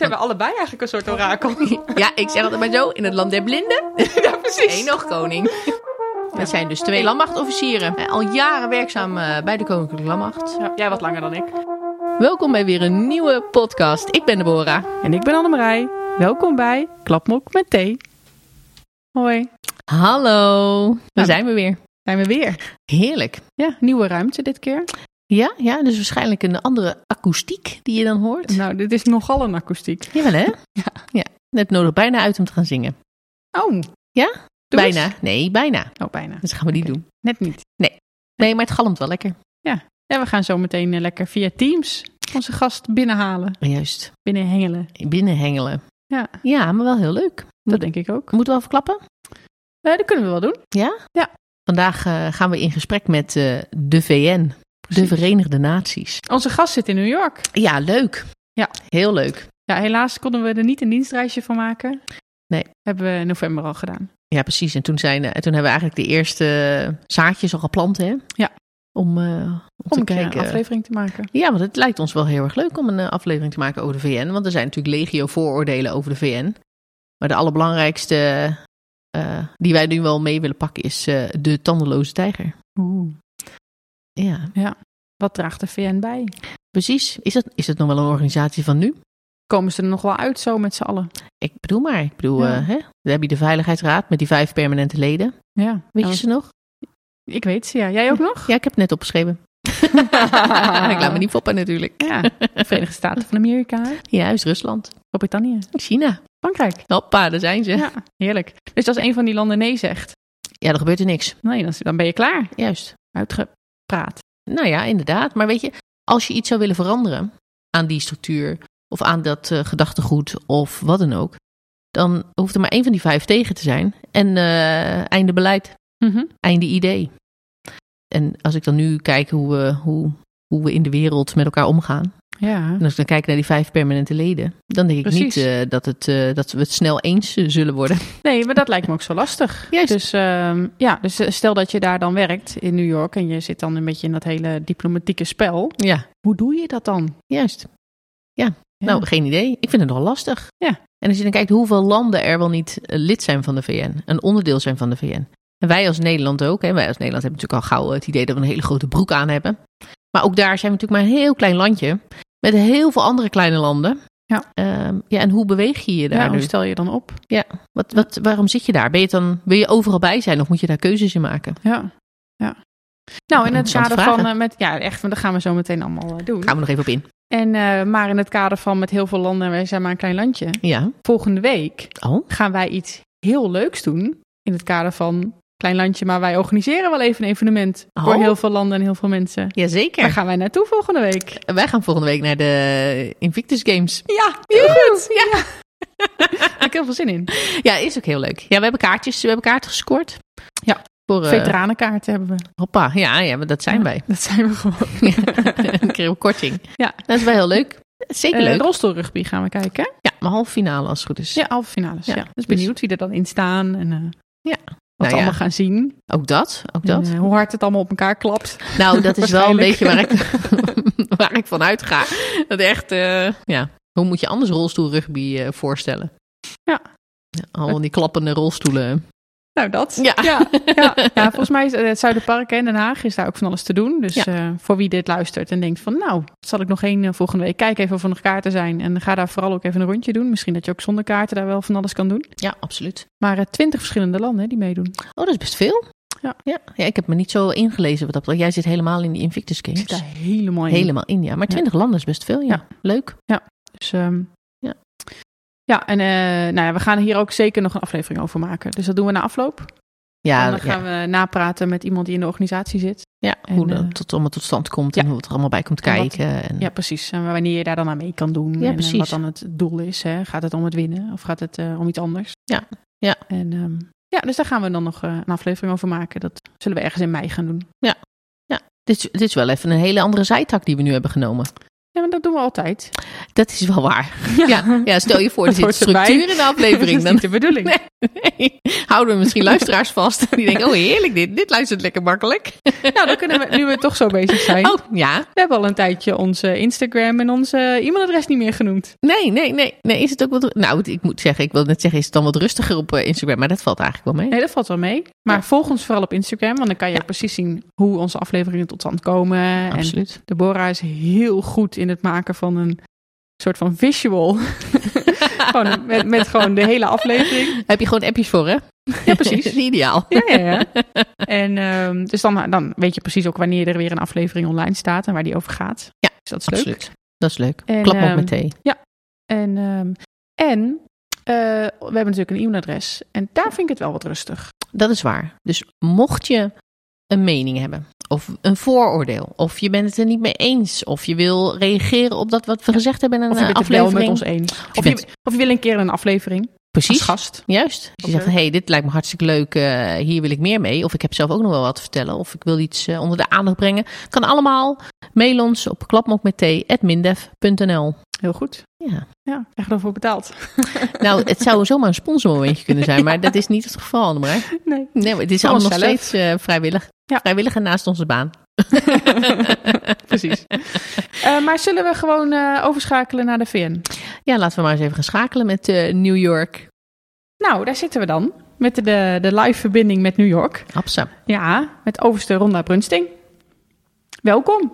Zijn we allebei eigenlijk een soort orakel? Ja, ik zeg altijd maar zo, in het land der blinden. ja, precies. Eén nog koning. Dat zijn dus twee landmachtofficieren. Eh, Al jaren werkzaam eh, bij de Koninklijke Landmacht. Ja, jij wat langer dan ik. Welkom bij weer een nieuwe podcast. Ik ben Deborah. En ik ben Annemarij. Welkom bij Klapmok met thee. Hoi, Hallo. Daar Nou. zijn we weer. zijn we weer. Heerlijk. Ja, nieuwe ruimte dit keer. Ja, ja, dus waarschijnlijk een andere akoestiek die je dan hoort. Nou, dit is nogal een akoestiek. Jawel hè? Ja. ja. Net nodig bijna uit om te gaan zingen. Oh. Ja? Doe eens. bijna. Nee, bijna. Oh, bijna. Dus gaan we die doen. Net niet. Nee, maar het galmt wel lekker. Ja, we gaan zo meteen eh, lekker via Teams onze gast binnenhalen. Juist. Binnenhengelen. Binnenhengelen. Ja, Ja, maar wel heel leuk. dat denk ik ook. Moeten we al verklappen? Eh, dat kunnen we wel doen. Ja? Ja. Vandaag eh, gaan we in gesprek met de VN, de. Verenigde Naties. Onze gast zit in New York. Ja, leuk. Ja. Heel leuk. Ja, helaas konden we er niet een dienstreisje van maken. Nee. Hebben we in november al gedaan. Ja, precies. En toen, zijn, eh, toen hebben we eigenlijk de eerste zaadjes al geplant, hè? Ja. Om, eh, om, Om te een keer een kijken. aflevering te maken. Ja, want het lijkt ons wel heel erg leuk om een eh, aflevering te maken over de VN. Want er zijn natuurlijk legio vooroordelen over de VN. Maar de allerbelangrijkste die wij nu wel mee willen pakken is de tandeloze tijger. Oeh. Ja, Wat draagt de VN bij? precies. Is dat, is dat nog wel een organisatie van nu? Komen ze er nog wel uit zo met z'n allen? Ik bedoel maar. Ik bedoel, Ja. eh, hè? dan heb je de Veiligheidsraad met die vijf permanente leden. Ja. Weet Ja, je ze nog? Ik weet ze, ja. Jij ook nog? Ja, ik heb het net opgeschreven. ik laat me niet foppen natuurlijk. Ja. De Verenigde Staten van Amerika, Juist, Rusland. Groot-Brittannië, China. Frankrijk. Hoppa, daar zijn ze. Ja, Ja, heerlijk. Dus als een van die landen nee zegt, dan gebeurt er niks. nee, dan, ben je klaar. Juist. Uitgepraat. Nou ja, inderdaad. Maar weet je, als je iets zou willen veranderen aan die structuur of aan dat eh, gedachtegoed of wat dan ook, dan hoeft er maar één van die vijf tegen te zijn. En eh, einde beleid, Mhm. einde idee. En als ik dan nu kijk hoe we, hoe, hoe we in de wereld met elkaar omgaan, Ja. en als ik dan kijk naar die vijf permanente leden, dan denk ik Precies. niet eh, dat, het, eh, dat we het snel eens eh, zullen worden. Nee, maar dat lijkt me ook zo lastig. Juist. Dus, ehm, ja, dus stel dat je daar dan werkt in New York en je zit dan een beetje in dat hele diplomatieke spel. Ja, Hoe doe je dat dan? juist. Ja. Nou, geen idee. Ik vind het nogal lastig. Ja. En als je dan kijkt hoeveel landen er wel niet lid zijn van de VN, een onderdeel zijn van de VN. En wij als Nederland ook. Hè. Wij als Nederland hebben natuurlijk al gauw het idee dat we een hele grote broek aan hebben. Maar ook daar zijn we natuurlijk maar een heel klein landje. Met heel veel andere kleine landen. Ja. Ehm, ja, en hoe beweeg je je daar Ja, nu? hoe stel je dan op? Wat, wat, waarom zit je daar? Ben je dan, wil je overal bij zijn of moet je daar keuzes in maken? Ja. ja. Nou, in het kader van, eh, met, ja, echt, daar gaan we zo meteen allemaal eh, doen. Gaan we nog even op in. En, eh, maar in het kader van met heel veel landen, en wij zijn maar een klein landje. Ja. Volgende week Oh, gaan wij iets heel leuks doen. In het kader van klein landje, maar wij organiseren wel even een evenement. Voor Oh. heel veel landen en heel veel mensen. jazeker. Waar gaan wij naartoe volgende week? Wij gaan volgende week naar de Invictus Games. Ja, heel goed. Ja. Daar heb ik heel veel zin in. Ja, is ook heel leuk. Ja, we hebben kaartjes, we hebben kaarten gescoord. Ja. Voor, eh, Veteranenkaarten hebben we. hoppa, ja, ja, maar dat zijn Ja, wij. Dat zijn we gewoon. Dan kregen we korting. Ja. Dat is wel heel leuk. Zeker Eh leuk. rolstoelrugby gaan we kijken. Ja, maar halve finale als het goed is. Ja, halve finales. Ja, Ja, Dus benieuwd wie er dan in staan en eh, Ja. Wat Nou we ja. allemaal gaan zien. Ook dat, ook dat. En, eh, hoe hard het allemaal op elkaar klapt. nou, dat is wel een beetje waar ik, waar ik van uitga. Dat echt, eh, ja. Hoe moet je anders rolstoelrugby eh, voorstellen? Ja. Allemaal die klappende rolstoelen. Nou, dat. Ja. Ja, ja. ja, volgens mij is het Zuiderpark in Den Haag is daar ook van alles te doen. Dus Ja. eh, voor wie dit luistert en denkt van nou, zal ik nog één eh, volgende week. Kijk even of er nog kaarten zijn. En ga daar vooral ook even een rondje doen. Misschien dat je ook zonder kaarten daar wel van alles kan doen. Ja, absoluut. Maar eh, twintig verschillende landen hè, die meedoen. Oh, dat is best veel. Ja. ja. Ja, ik heb me niet zo ingelezen wat dat betreft. Jij zit helemaal in die Invictus Ik Games. zit daar helemaal in. Helemaal in, ja. Maar Ja. 20 landen is best veel, ja. Ja. Leuk. Dus, ehm, Ja. Ja, en eh, nou ja, we gaan hier ook zeker nog een aflevering over maken. Dus dat doen we na afloop. Ja, en dan ja. gaan we napraten met iemand die in de organisatie zit. ja en, hoe dat eh, tot, allemaal tot stand komt ja. en hoe het er allemaal bij komt En wat- kijken. En, Ja, precies. En wanneer je daar dan aan mee kan doen. en eh, precies. wat dan het doel is. Hè. Gaat het om het winnen of gaat het eh, om iets anders? Ja, ja. En ehm, ja, dus daar gaan we dan nog een aflevering over maken. Dat zullen we ergens in mei gaan doen. dit, is, dit is wel even een hele andere zijtak die we nu hebben genomen. Ja, maar dat doen we altijd. Dat is wel waar. Ja, ja, stel je voor, er zit structuur in de aflevering. Dat is Dan niet de bedoeling. nee, houden we misschien luisteraars vast. Die denken, oh heerlijk dit. Dit luistert lekker makkelijk. Nou, dan kunnen we, nu we toch zo bezig zijn. Oh, ja. We hebben al een tijdje onze Instagram en onze e-mailadres niet meer genoemd. Nee, nee, nee. nee. Is het ook wat... Nou, ik moet zeggen, ik wil net zeggen, is het dan wat rustiger op eh, Instagram? Maar dat valt eigenlijk wel mee. Nee, dat valt wel mee. Maar volg ons vooral op Instagram, want dan kan je precies zien hoe onze afleveringen tot stand komen. En Absoluut. Deborah is heel goed in het maken van een soort van visual. gewoon met, met gewoon de hele aflevering. Heb je gewoon appjes voor, hè? Ja, precies. Is ideaal. Ja, ja, ja. En ehm, dus dan, dan weet je precies ook wanneer er weer een aflevering online staat en waar die over gaat. Ja, dus dat is leuk. Absoluut. Dat is leuk. En, Klap op ehm, met thee. En, ehm, en eh, we hebben natuurlijk een e-mailadres. En daar vind ik het wel wat rustig. Dat is waar. Dus mocht je een mening hebben, of een vooroordeel, of je bent het er niet mee eens, of je wil reageren op dat wat we gezegd hebben in een Of je bent het wel aflevering. met ons eens. Of je, bent- of je wil een keer een aflevering als Precies. gast. Juist. Dus je zegt, hey, dit lijkt me hartstikke leuk, eh, hier wil ik meer mee. Of ik heb zelf ook nog wel wat te vertellen. Of ik wil iets eh, onder de aandacht brengen. Kan allemaal. Mail ons op klapmokmetthee.mindef.nl Heel goed. Ja. Ja, krijg ervoor betaald. Nou, het zou zomaar een sponsormomentje kunnen zijn, maar dat is niet het geval. Maar. Nee. Nee, het is Voor allemaal nog steeds eh, vrijwillig. Ja. Vrijwillig en naast onze baan. Precies. Eh, maar zullen we gewoon eh, overschakelen naar de VN? Ja, laten we maar eens even gaan schakelen met New York. Nou, daar zitten we dan. Met de, de, live verbinding met New York. Hapsa. Ja, met overste Ronda Brunsting. Welkom.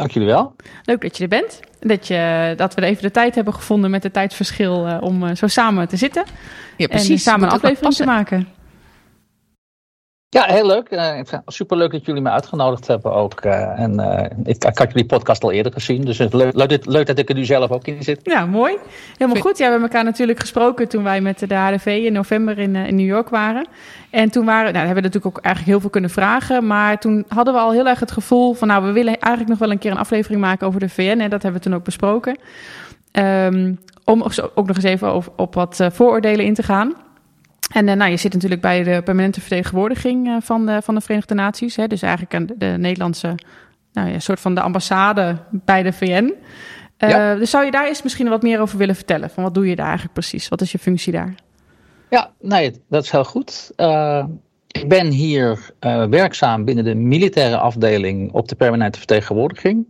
Dank jullie wel. Leuk dat je er bent. Dat, je, dat we even de tijd hebben gevonden met het tijdsverschil eh, om eh, zo samen te zitten. Ja, en eh, samen een aflevering te maken. Ja, heel leuk. Het superleuk dat jullie me uitgenodigd hebben ook. eh, en eh, ik, ik had jullie podcast al eerder gezien, dus het leuk, leuk, leuk dat ik er nu zelf ook in zit. Ja, mooi. Helemaal goed. Ja, we hebben elkaar natuurlijk gesproken toen wij met de HDV in november in, in New York waren. En toen waren, nou, hebben we natuurlijk ook eigenlijk heel veel kunnen vragen. Maar toen hadden we al heel erg het gevoel van, nou, we willen eigenlijk nog wel een keer een aflevering maken over de VN. En dat hebben we toen ook besproken. Ehm, om ook nog eens even op wat vooroordelen in te gaan. En eh, nou, je zit natuurlijk bij de permanente vertegenwoordiging eh, van, de, van de Verenigde Naties. Hè, dus eigenlijk een, de Nederlandse, nou ja, soort van de ambassade bij de VN. Eh, Ja. Dus zou je daar eens misschien wat meer over willen vertellen? Van wat doe je daar eigenlijk precies? Wat is je functie daar? Ja, nee, dat is heel goed. Ik ben hier werkzaam binnen de militaire afdeling op de permanente vertegenwoordiging.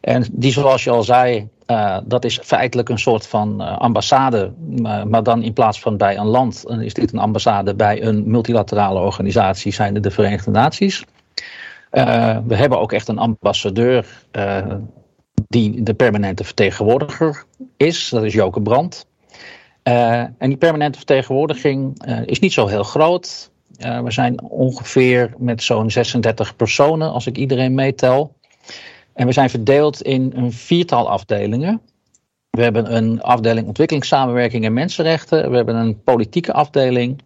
En die, zoals je al zei, eh, dat is feitelijk een soort van eh, ambassade. Maar, maar dan in plaats van bij een land, is dit een ambassade bij een multilaterale organisatie, zijn de Verenigde Naties. Eh, we hebben ook echt een ambassadeur eh, die de permanente vertegenwoordiger is. Dat is Joke Brandt. Eh, en die permanente vertegenwoordiging eh, is niet zo heel groot. Eh, we zijn ongeveer met zo'n 36 personen, als ik iedereen meetel. En we zijn verdeeld in een viertal afdelingen. We hebben een afdeling ontwikkelingssamenwerking en mensenrechten. We hebben een politieke afdeling.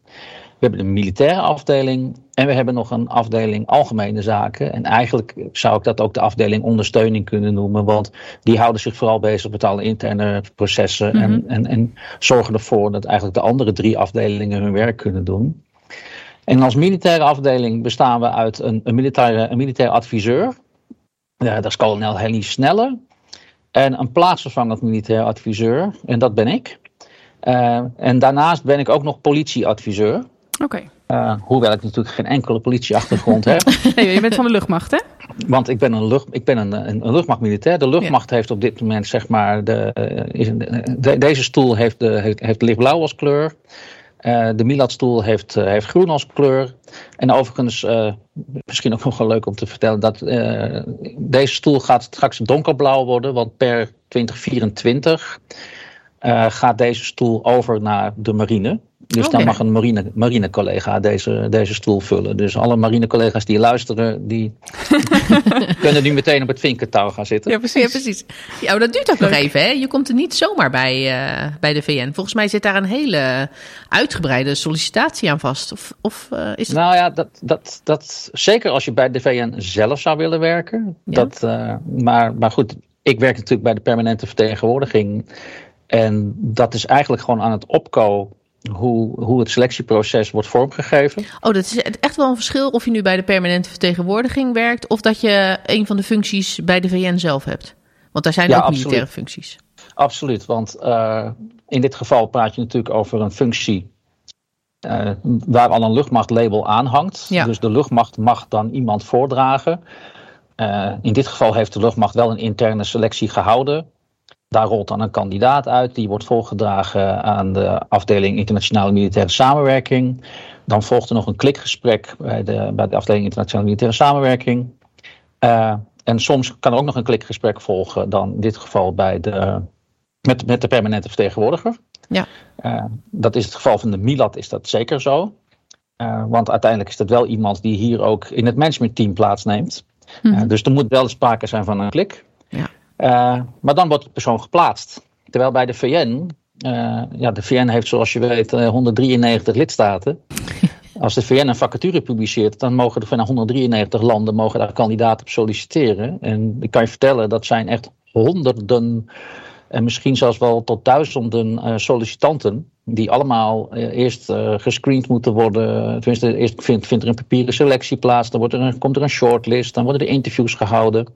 We hebben een militaire afdeling. En we hebben nog een afdeling algemene zaken. En eigenlijk zou ik dat ook de afdeling ondersteuning kunnen noemen. Want die houden zich vooral bezig met alle interne processen. Mhm. en, en, en zorgen ervoor dat eigenlijk de andere drie afdelingen hun werk kunnen doen. En als militaire afdeling bestaan we uit een, een, militaire, een militair adviseur. Ja, dat is kolonel Henny Snelle. En een plaatsvervangend militair adviseur. En dat ben ik. Eh, en daarnaast ben ik ook nog politieadviseur. Oké. Eh, hoewel ik natuurlijk geen enkele politieachtergrond heb. Nee, je bent van de luchtmacht, hè? Want ik ben een, lucht, ik ben een, een, een luchtmachtmilitair. De luchtmacht heeft op dit moment, zeg maar, de, eh, deze stoel heeft, de, heeft, heeft lichtblauw als kleur. Eh, de Milad-stoel heeft, eh, heeft groen als kleur. En overigens, eh, misschien ook nog wel leuk om te vertellen, dat deze stoel gaat straks donkerblauw worden. Want per 2024 eh, gaat deze stoel over naar de marine. Dus dan mag een marine, marine-collega deze, deze stoel vullen. Dus alle marine-collega's die luisteren, die kunnen nu meteen op het vinkertouw gaan zitten. Ja, precies. Ja, precies. Ja, maar dat duurt ook nog even, hè? Je komt er niet zomaar bij, eh, bij de VN. Volgens mij zit daar een hele uitgebreide sollicitatie aan vast. Of, of eh, is het... Nou ja, dat, dat, dat, zeker als je bij de VN zelf zou willen werken. Ja. Dat, eh, maar, maar goed, ik werk natuurlijk bij de permanente vertegenwoordiging. En dat is eigenlijk gewoon aan het opko hoe, hoe het selectieproces wordt vormgegeven. Oh, dat is echt wel een verschil of je nu bij de permanente vertegenwoordiging werkt... of dat je een van de functies bij de VN zelf hebt. Want daar zijn Ja, ook absoluut. militaire functies. Absoluut, want eh, in dit geval praat je natuurlijk over een functie eh, waar al een luchtmachtlabel aan hangt. Ja. Dus de luchtmacht mag dan iemand voordragen. Eh, in dit geval heeft de luchtmacht wel een interne selectie gehouden. Daar rolt dan een kandidaat uit, die wordt voorgedragen aan de afdeling internationale militaire samenwerking. Dan volgt er nog een klikgesprek bij de, bij de afdeling internationale militaire samenwerking. Eh, en soms kan er ook nog een klikgesprek volgen, dan in dit geval bij de, met, met de permanente vertegenwoordiger. Ja. Eh, dat is het geval van de Milat, is dat zeker zo. Eh, want uiteindelijk is dat wel iemand die hier ook in het managementteam plaatsneemt. Eh, dus er moet wel sprake zijn van een klik. Ja. Eh, maar dan wordt de persoon geplaatst. Terwijl bij de VN, eh, ja, de VN heeft zoals je weet eh, 193 lidstaten. Als de VN een vacature publiceert, dan mogen er van 193 landen mogen daar kandidaten op solliciteren. En ik kan je vertellen, dat zijn echt honderden en misschien zelfs wel tot duizenden eh, sollicitanten. Die allemaal eh, eerst eh, gescreend moeten worden. Tenminste, eerst vindt, vindt er een papieren selectie plaats. Dan wordt er een, komt er een shortlist. Dan worden er interviews gehouden.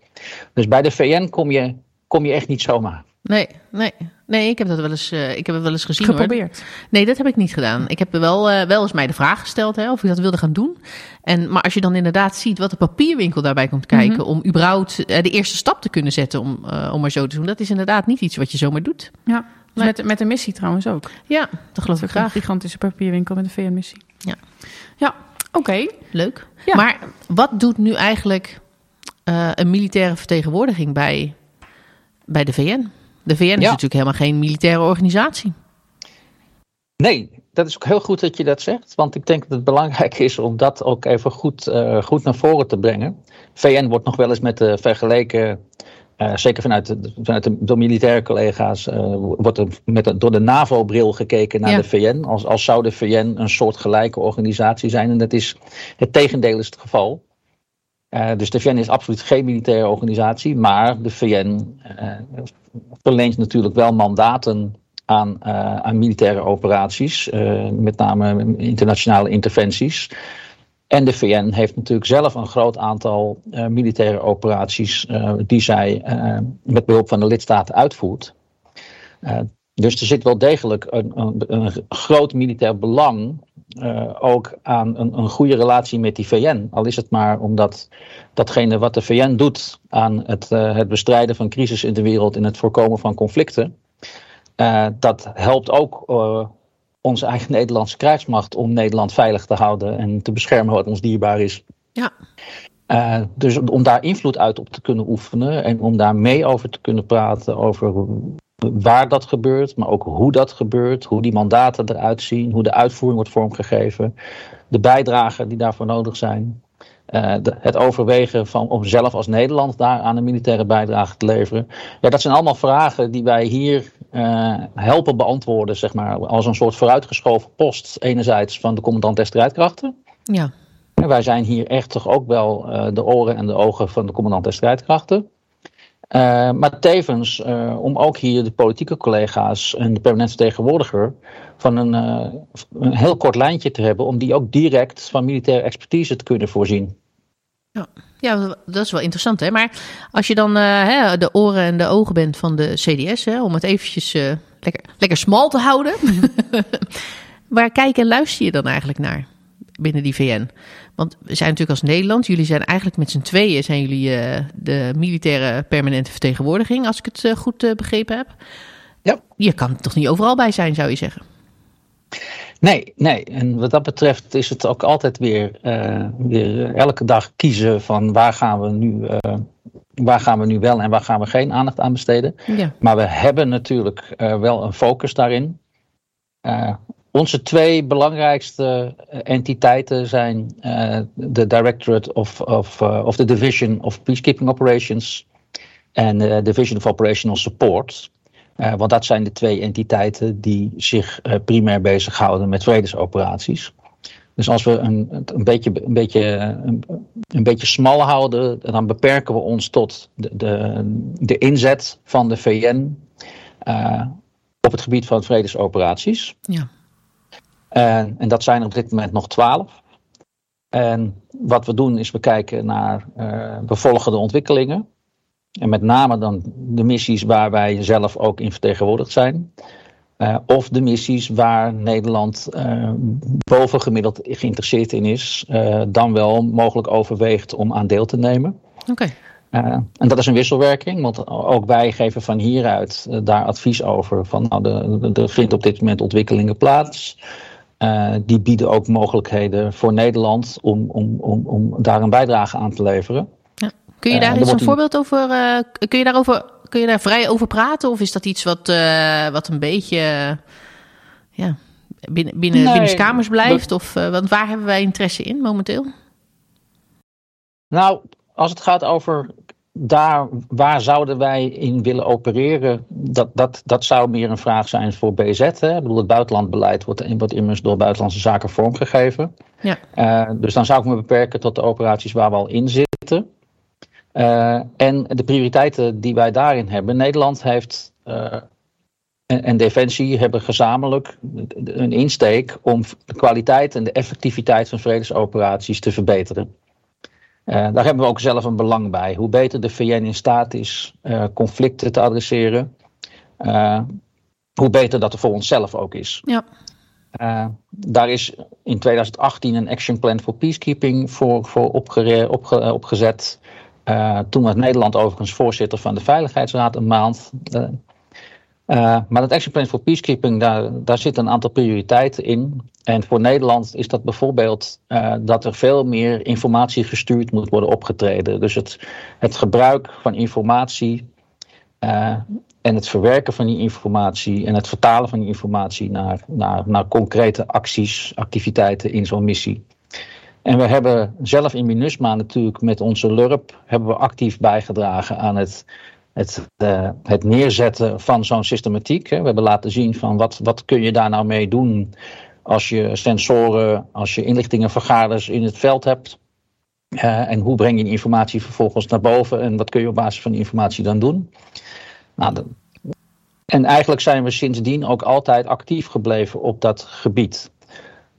Dus bij de VN kom je, kom je echt niet zomaar. Nee, nee. Nee, ik heb dat wel eens, eh, ik heb het wel eens gezien. hoor. Geprobeerd. Nee, dat heb ik niet gedaan. Ik heb wel, wel eens mij de vraag gesteld hè, of ik dat wilde gaan doen. En, maar als je dan inderdaad ziet wat de papierwinkel daarbij komt kijken... om überhaupt eh, de eerste stap te kunnen zetten om, eh, om maar zo te doen... dat is inderdaad niet iets wat je zomaar doet. Ja. Met, met een missie trouwens ook. Ja, dat geloof ik Een graag. gigantische papierwinkel met een VN-missie. Ja. Ja, oké. Leuk. Ja. Maar wat doet nu eigenlijk eh, een militaire vertegenwoordiging bij, bij de VN? De VN is natuurlijk helemaal geen militaire organisatie. Nee, dat is ook heel goed dat je dat zegt. Want ik denk dat het belangrijk is om dat ook even goed, eh, goed naar voren te brengen. VN wordt nog wel eens met de vergeleken. Eh, zeker vanuit, de, vanuit de, door militaire collega's eh, wordt er met de- door de NAVO-bril gekeken naar Ja. de VN. Als, als zou de VN een soort gelijke organisatie zijn. En dat is het tegendeel is het geval. Eh, dus de VN is absoluut geen militaire organisatie. Maar de VN verleent natuurlijk wel mandaten aan, aan militaire operaties, met name internationale interventies. En de VN heeft natuurlijk zelf een groot aantal eh, militaire operaties eh, die zij eh, met behulp van de lidstaten uitvoert. Dus er zit wel degelijk een, een, een groot militair belang ook aan een, een goede relatie met die VN. Al is het maar omdat datgene wat de VN doet aan het, het bestrijden van crisis in de wereld en het voorkomen van conflicten. Dat helpt ook onze eigen Nederlandse krijgsmacht om Nederland veilig te houden en te beschermen wat ons dierbaar is. Ja. Eh, dus om daar invloed uit op te kunnen oefenen en om daar mee over te kunnen praten over waar dat gebeurt, maar ook hoe dat gebeurt, hoe die mandaten eruit zien, hoe de uitvoering wordt vormgegeven, de bijdragen die daarvoor nodig zijn. Eh, de- het overwegen van om zelf als Nederland daar aan een militaire bijdrage te leveren. Ja, dat zijn allemaal vragen die wij hier eh, helpen beantwoorden, zeg maar, als een soort vooruitgeschoven post. Enerzijds van de commandant der strijdkrachten. Ja, En wij zijn hier echt toch ook wel eh, de oren en de ogen van de commandant der strijdkrachten. Maar tevens om ook hier de politieke collega's en de permanente vertegenwoordiger van een, een heel kort lijntje te hebben, om die ook direct van militaire expertise te kunnen voorzien. Ja, dat is wel interessant. Hè? Maar als je dan eh, hè, de oren en de ogen bent van de CDS, hè, om het eventjes eh, lekker, lekker smal te houden. Waar kijk en luister je dan eigenlijk naar binnen die VN? Want we zijn natuurlijk als Nederland, jullie zijn eigenlijk met z'n tweeën zijn jullie eh, de militaire permanente vertegenwoordiging, als ik het goed begrepen heb. Ja. Je kan er toch niet overal bij zijn, zou je zeggen? Nee, nee. En wat dat betreft is het ook altijd weer, eh, weer elke dag kiezen van waar gaan we nu, eh, waar gaan we nu wel en waar gaan we geen aandacht aan besteden. Ja. Maar we hebben natuurlijk eh, wel een focus daarin. Eh, onze twee belangrijkste eh, entiteiten zijn eh, de Directorate of, of, eh, of the Division of Peacekeeping Operations en de Division of Operational Support. Eh, want dat zijn de twee entiteiten die zich eh, primair bezighouden met vredesoperaties. Dus als we een, een, beetje, een, beetje, een, een beetje smal houden, dan beperken we ons tot de, de, de inzet van de VN eh, op het gebied van vredesoperaties. Ja. En, en dat zijn er op dit moment nog twaalf. En wat we doen is we kijken naar, we volgen de ontwikkelingen. En met name dan de missies waar wij zelf ook in vertegenwoordigd zijn. Uh, of de missies waar Nederland uh, bovengemiddeld geïnteresseerd in is, uh, dan wel mogelijk overweegt om aan deel te nemen. Oké. Okay. en dat is een wisselwerking, want ook wij geven van hieruit daar advies over. Van nou, er vindt op dit moment ontwikkelingen plaats. die bieden ook mogelijkheden voor Nederland om, om, om, om daar een bijdrage aan te leveren. Kun je daar eens een voorbeeld over? kun je daarover Kun je daar vrij over praten? Of is dat iets wat, uh, wat een beetje ja, binnen, binnen, nee, binnen kamers blijft? Of, uh, want waar hebben wij interesse in momenteel? Nou, als het gaat over daar, waar zouden wij in willen opereren? Dat, dat, dat zou meer een vraag zijn voor BZ. Hè? Ik bedoel, het buitenlandbeleid wordt, wordt immers door Buitenlandse Zaken vormgegeven. Ja. Uh, dus dan zou ik me beperken tot de operaties waar we al in zitten. Uh, en de prioriteiten die wij daarin hebben. Nederland heeft uh, en, en, Defensie hebben gezamenlijk een insteek om de kwaliteit en de effectiviteit van vredesoperaties te verbeteren. Uh, daar hebben we ook zelf een belang bij. Hoe beter de VN in staat is conflicten te adresseren, hoe beter dat er voor onszelf ook is. Ja. daar is in 2018 een Action Plan for Peacekeeping voor, voor opge opge opgezet. Uh, toen was Nederland overigens voorzitter van de Veiligheidsraad een maand. Uh, uh, maar dat Action Plan for Peacekeeping, daar, daar zitten een aantal prioriteiten in. En voor Nederland is dat bijvoorbeeld dat er veel meer informatie gestuurd moet worden opgetreden. Dus het, het gebruik van informatie en het verwerken van die informatie en het vertalen van die informatie naar, naar, naar concrete acties, activiteiten in zo'n missie. En we hebben zelf in MINUSMA natuurlijk met onze LURP hebben we actief bijgedragen aan het, het, uh, het neerzetten van zo'n systematiek. We hebben laten zien van wat, wat kun je daar nou mee doen als je sensoren, als je inlichtingenvergaders in het veld hebt. Uh, en hoe breng je informatie vervolgens naar boven en wat kun je op basis van die informatie dan doen? Nou, en eigenlijk zijn we sindsdien ook altijd actief gebleven op dat gebied.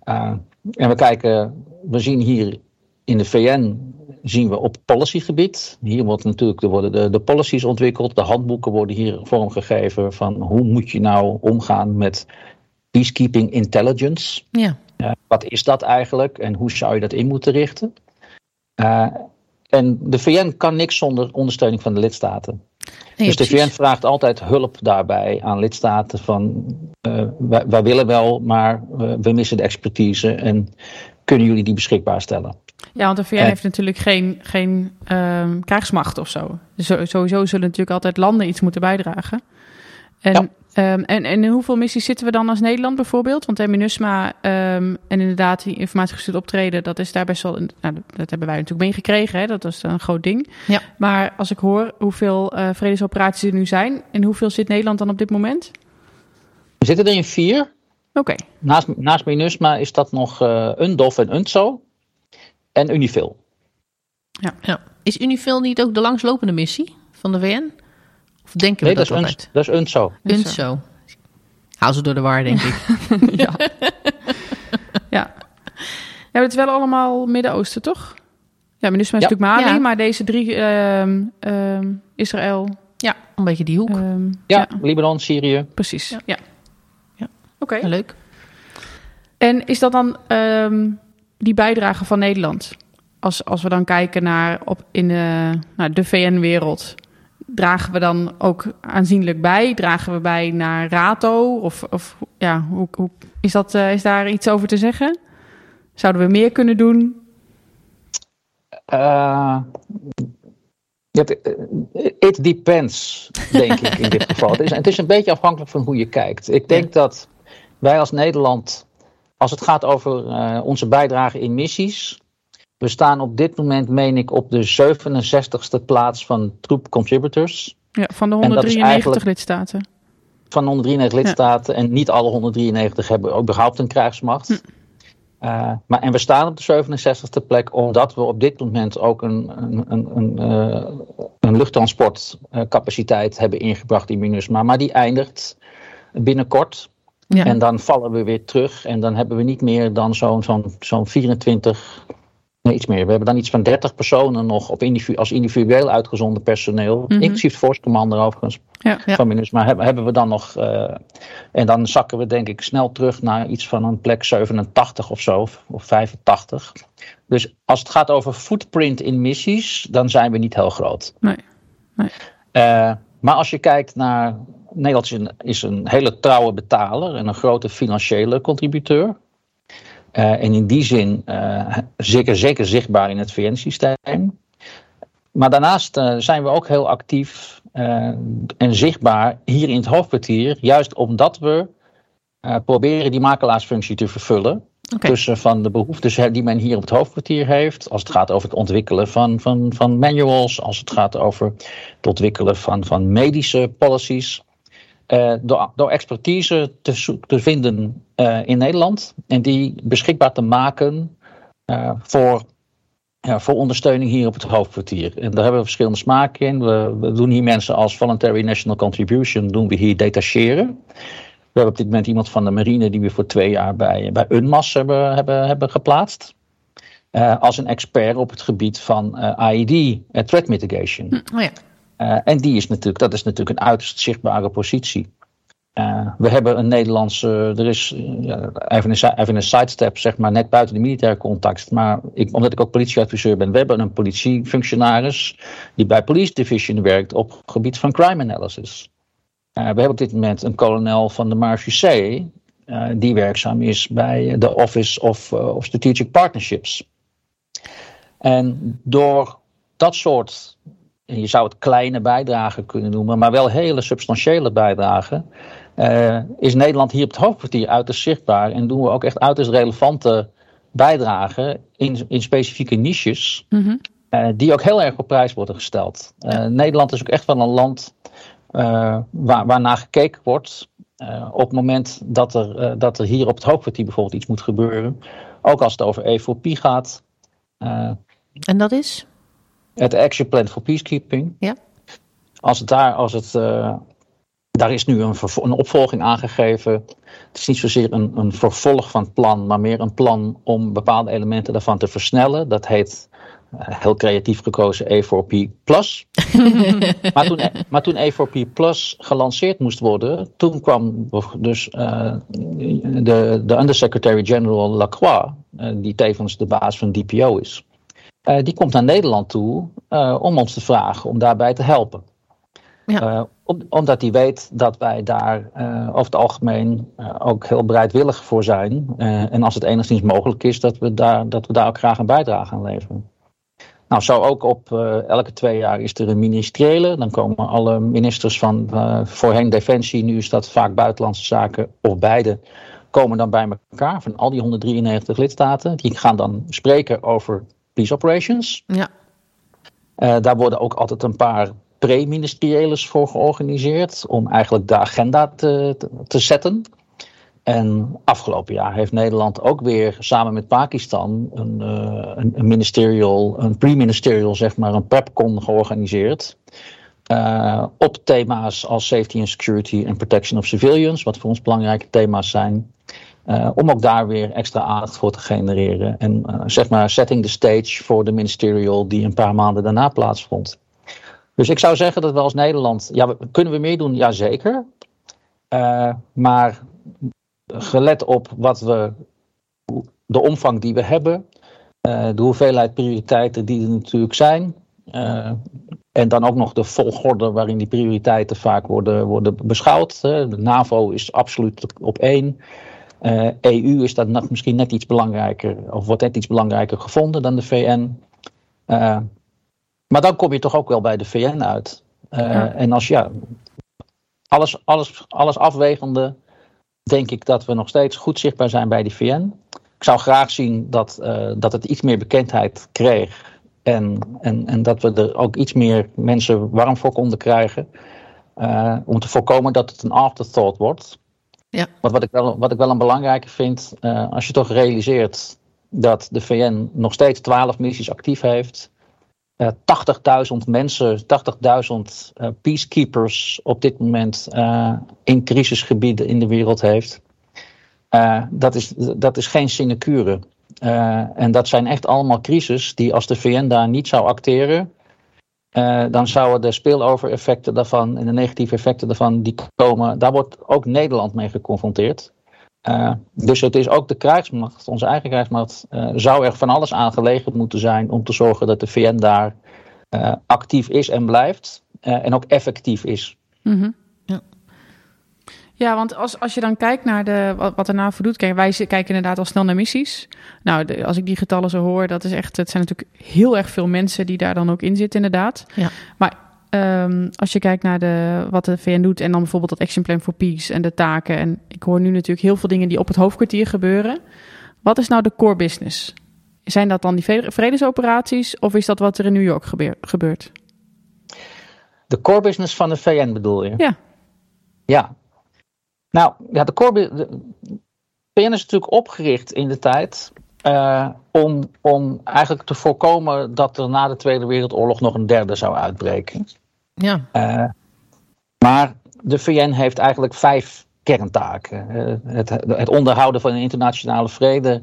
Uh, en we kijken, we zien hier in de VN zien we op policygebied. Hier wordt natuurlijk, er worden de, de policies ontwikkeld, de handboeken worden hier vormgegeven van hoe moet je nou omgaan met peacekeeping intelligence. Ja. Uh, wat is dat eigenlijk en hoe zou je dat in moeten richten? Uh, en de VN kan niks zonder ondersteuning van de lidstaten. Nee, dus de VN vraagt altijd hulp daarbij aan lidstaten van uh, wij, wij, willen wel, maar uh, we missen de expertise en kunnen jullie die beschikbaar stellen? Ja, want de VN heeft natuurlijk geen, geen um, krijgsmacht of zo. Sowieso zullen natuurlijk altijd landen iets moeten bijdragen. En, ja. Um, en, en in hoeveel missies zitten we dan als Nederland bijvoorbeeld? Want MINUSMA um, en inderdaad die informatiegestuurd optreden, dat is daar best wel... Nou, dat hebben wij natuurlijk meegekregen, hè? dat is een groot ding. Ja. Maar als ik hoor hoeveel uh, vredesoperaties er nu zijn... en hoeveel zit Nederland dan op dit moment? We zitten er in vier. Oké. Okay. Naast, naast MINUSMA is dat nog uh, UNDOF en UNTSO en Unifil. Ja. ja. Is Unifil niet ook de langslopende missie van de VN? Of denken nee, we dat, dat is altijd? dat is UNTSO. UNTSO. Haal ze door de war, denk ik. ja. ja. Ja, het is wel allemaal Midden-Oosten, toch? Ja, MINUSMA is Ja. natuurlijk Mali, Ja. maar deze drie... ehm, ehm, Israël... Ja, een beetje die hoek. ehm, Ja, Libanon, Syrië. precies. Ja. Ja. Oké. Leuk. En is dat dan ehm, die bijdrage van Nederland? Als, als we dan kijken naar op in de, naar de VN-wereld, dragen we dan ook aanzienlijk bij? Dragen we bij naar RATO? Of, of ja, hoe, hoe, is, dat, eh, is daar iets over te zeggen? Zouden we meer kunnen doen? Uh, it depends, denk ik in dit geval. Het is, het is een beetje afhankelijk van hoe je kijkt. Ik denk dat wij als Nederland, als het gaat over uh, onze bijdrage in missies, we staan op dit moment, meen ik, op de 67ste plaats van troep contributors. Ja, van de En dat is 193 eigenlijk- lidstaten. Van 193 lidstaten en niet alle 193 hebben überhaupt een krijgsmacht. Uh, maar, en we staan op de 67e plek omdat we op dit moment ook een, een, een, een, eh, een luchttransportcapaciteit hebben ingebracht in MINUSMA. Maar die eindigt binnenkort. Ja. En dan vallen we weer terug. En dan hebben we niet meer dan zo'n zo'n zo'n 24 Nee, iets meer. We hebben dan iets van 30 personen nog op individu als individueel uitgezonden personeel. Mhm. Inclusief Force Commander overigens. Ja. Ja. Van Minus. Maar hebben, hebben we dan nog. eh, en dan zakken we denk ik snel terug naar iets van een plek 87 of zo. Of, of 85. Dus als het gaat over footprint in missies, dan zijn we niet heel groot. Nee. Nee. Eh, maar als je kijkt naar. Nederland is een, is een hele trouwe betaler en een grote financiële contributeur. Eh, en in die zin eh, zeker, zeker zichtbaar in het VN-systeem. Maar daarnaast eh, zijn we ook heel actief en zichtbaar hier in het hoofdkwartier, juist omdat we proberen die makelaarsfunctie te vervullen. Oké. Tussen van de behoeftes die men hier op het hoofdkwartier heeft, als het gaat over het ontwikkelen van, van, van manuals, als het gaat over het ontwikkelen van, van medische policies. Eh, door, door expertise te, te vinden eh, in Nederland en die beschikbaar te maken eh, voor, voor ondersteuning hier op het hoofdkwartier. En daar hebben we verschillende smaken in. We, we doen hier mensen als Voluntary National Contribution, doen we hier detacheren. We hebben op dit moment iemand van de marine die we voor twee jaar bij, bij UNMAS hebben, hebben, hebben geplaatst. Als een expert op het gebied van eh, threat mitigation. Oh ja. Eh, en die is natuurlijk, dat is natuurlijk een uiterst zichtbare positie. Eh, we hebben een Nederlandse, er is eh, even, een, even een sidestep, zeg maar, net buiten de militaire context. Maar ik, omdat ik ook politieadviseur ben, we hebben een politiefunctionaris die bij Police Division werkt op het gebied van crime analysis. We hebben op dit moment een kolonel van de Marechaussee, eh die werkzaam is bij de Office of, of Strategic Partnerships. En door dat soort en je zou het kleine bijdragen kunnen noemen, maar wel hele substantiële bijdragen. eh, is Nederland hier op het hoofdkwartier uiterst zichtbaar en doen we ook echt uiterst relevante bijdragen in, in specifieke niches, Mhm. eh, die ook heel erg op prijs worden gesteld. Eh, Nederland is ook echt wel een land waar, waarnaar gekeken wordt op het moment dat er, dat er hier op het hoofdkwartier bijvoorbeeld iets moet gebeuren. Ook als het over E4P gaat. En dat is? Het Action Plan for Peacekeeping. Ja. Als het daar, als het, eh, daar is nu een, een opvolging aangegeven. Het is niet zozeer een, een vervolg van het plan, maar meer een plan om bepaalde elementen daarvan te versnellen. Dat heet eh, heel creatief gekozen E4P Plus. maar, toen, maar toen E4P Plus gelanceerd moest worden, toen kwam dus eh, de, de Undersecretary-General Lacroix, eh, die tevens de baas van DPO is. Eh, die komt naar Nederland toe eh, om ons te vragen om daarbij te helpen. Ja. Eh, om- omdat hij weet dat wij daar over het algemeen ook heel bereidwillig voor zijn. En als het enigszins mogelijk is, dat we daar, dat we daar ook graag een bijdrage aan leveren. Nou, zo ook op elke twee jaar is er een ministeriële. Dan komen alle ministers van voorheen Defensie, nu is dat vaak Buitenlandse Zaken of beide, komen dan bij elkaar van al die 193 lidstaten. Die gaan dan spreken over peace operations. Ja. Eh, daar worden ook altijd een paar pre-ministerieles voor georganiseerd om eigenlijk de agenda te, te, te zetten. En afgelopen jaar heeft Nederland ook weer samen met Pakistan een, eh, een, een ministerial, een pre-ministerial, zeg maar, een PrEPCon georganiseerd. Eh, op thema's als safety and security en protection of civilians, wat voor ons belangrijke thema's zijn. Eh, om ook daar weer extra aandacht voor te genereren. En eh, zeg maar setting the stage voor de ministerial die een paar maanden daarna plaatsvond. Dus ik zou zeggen dat we als Nederland. Ja, kunnen we meer doen? Jazeker. Eh maar gelet op wat we. de omvang die we hebben. de hoeveelheid prioriteiten die er natuurlijk zijn. en dan ook nog de volgorde waarin die prioriteiten vaak worden, worden beschouwd. De NAVO is absoluut op één. Eh, EU is dat nog misschien net iets belangrijker, of wordt net iets belangrijker gevonden dan de VN. Eh, maar dan kom je toch ook wel bij de VN uit. Eh, Ja. En als ja, alles, alles, alles afwegende, denk ik dat we nog steeds goed zichtbaar zijn bij de VN. Ik zou graag zien dat, dat het iets meer bekendheid kreeg. En, en, en dat we er ook iets meer mensen warm voor konden krijgen. om te voorkomen dat het een afterthought wordt. Ja. Want wat ik wel, wat ik wel een belangrijke vind, eh, als je toch realiseert dat de VN nog steeds 12 missies actief heeft. eh 80.000 mensen, 80.000 eh, peacekeepers op dit moment in crisisgebieden in de wereld heeft. Dat, is, dat is geen sinecure. en dat zijn echt allemaal crises die als de VN daar niet zou acteren, dan zouden de spillover-effecten daarvan en de negatieve effecten daarvan die komen, daar wordt ook Nederland mee geconfronteerd. Uh, dus het is ook de krijgsmacht, onze eigen krijgsmacht, uh, zou er van alles aan gelegen moeten zijn om te zorgen dat de VN daar actief is en blijft en ook effectief is. -hmm. Ja. want als, als je dan kijkt naar de, wat, wat er NAVO doet, kijk, wij kijken inderdaad al snel naar missies. Nou, de, als ik die getallen zo hoor, dat is echt, het zijn natuurlijk heel erg veel mensen die daar dan ook in zitten, inderdaad. Ja. Maar Um, als je kijkt naar de, wat de VN doet en dan bijvoorbeeld dat Action Plan for Peace en de taken. En ik hoor nu natuurlijk heel veel dingen die op het hoofdkwartier gebeuren. Wat is nou de core business? Zijn dat dan die vredesoperaties of is dat wat er in New York gebeur, gebeurt? De core business van de VN bedoel je? Ja. Ja. Nou, ja, de core de VN is natuurlijk opgericht in de tijd uh, om, om eigenlijk te voorkomen dat er na de Tweede Wereldoorlog nog een derde zou uitbreken. Ja. Uh, maar de VN heeft eigenlijk vijf kerntaken. Uh, het, het, onderhouden van een internationale vrede,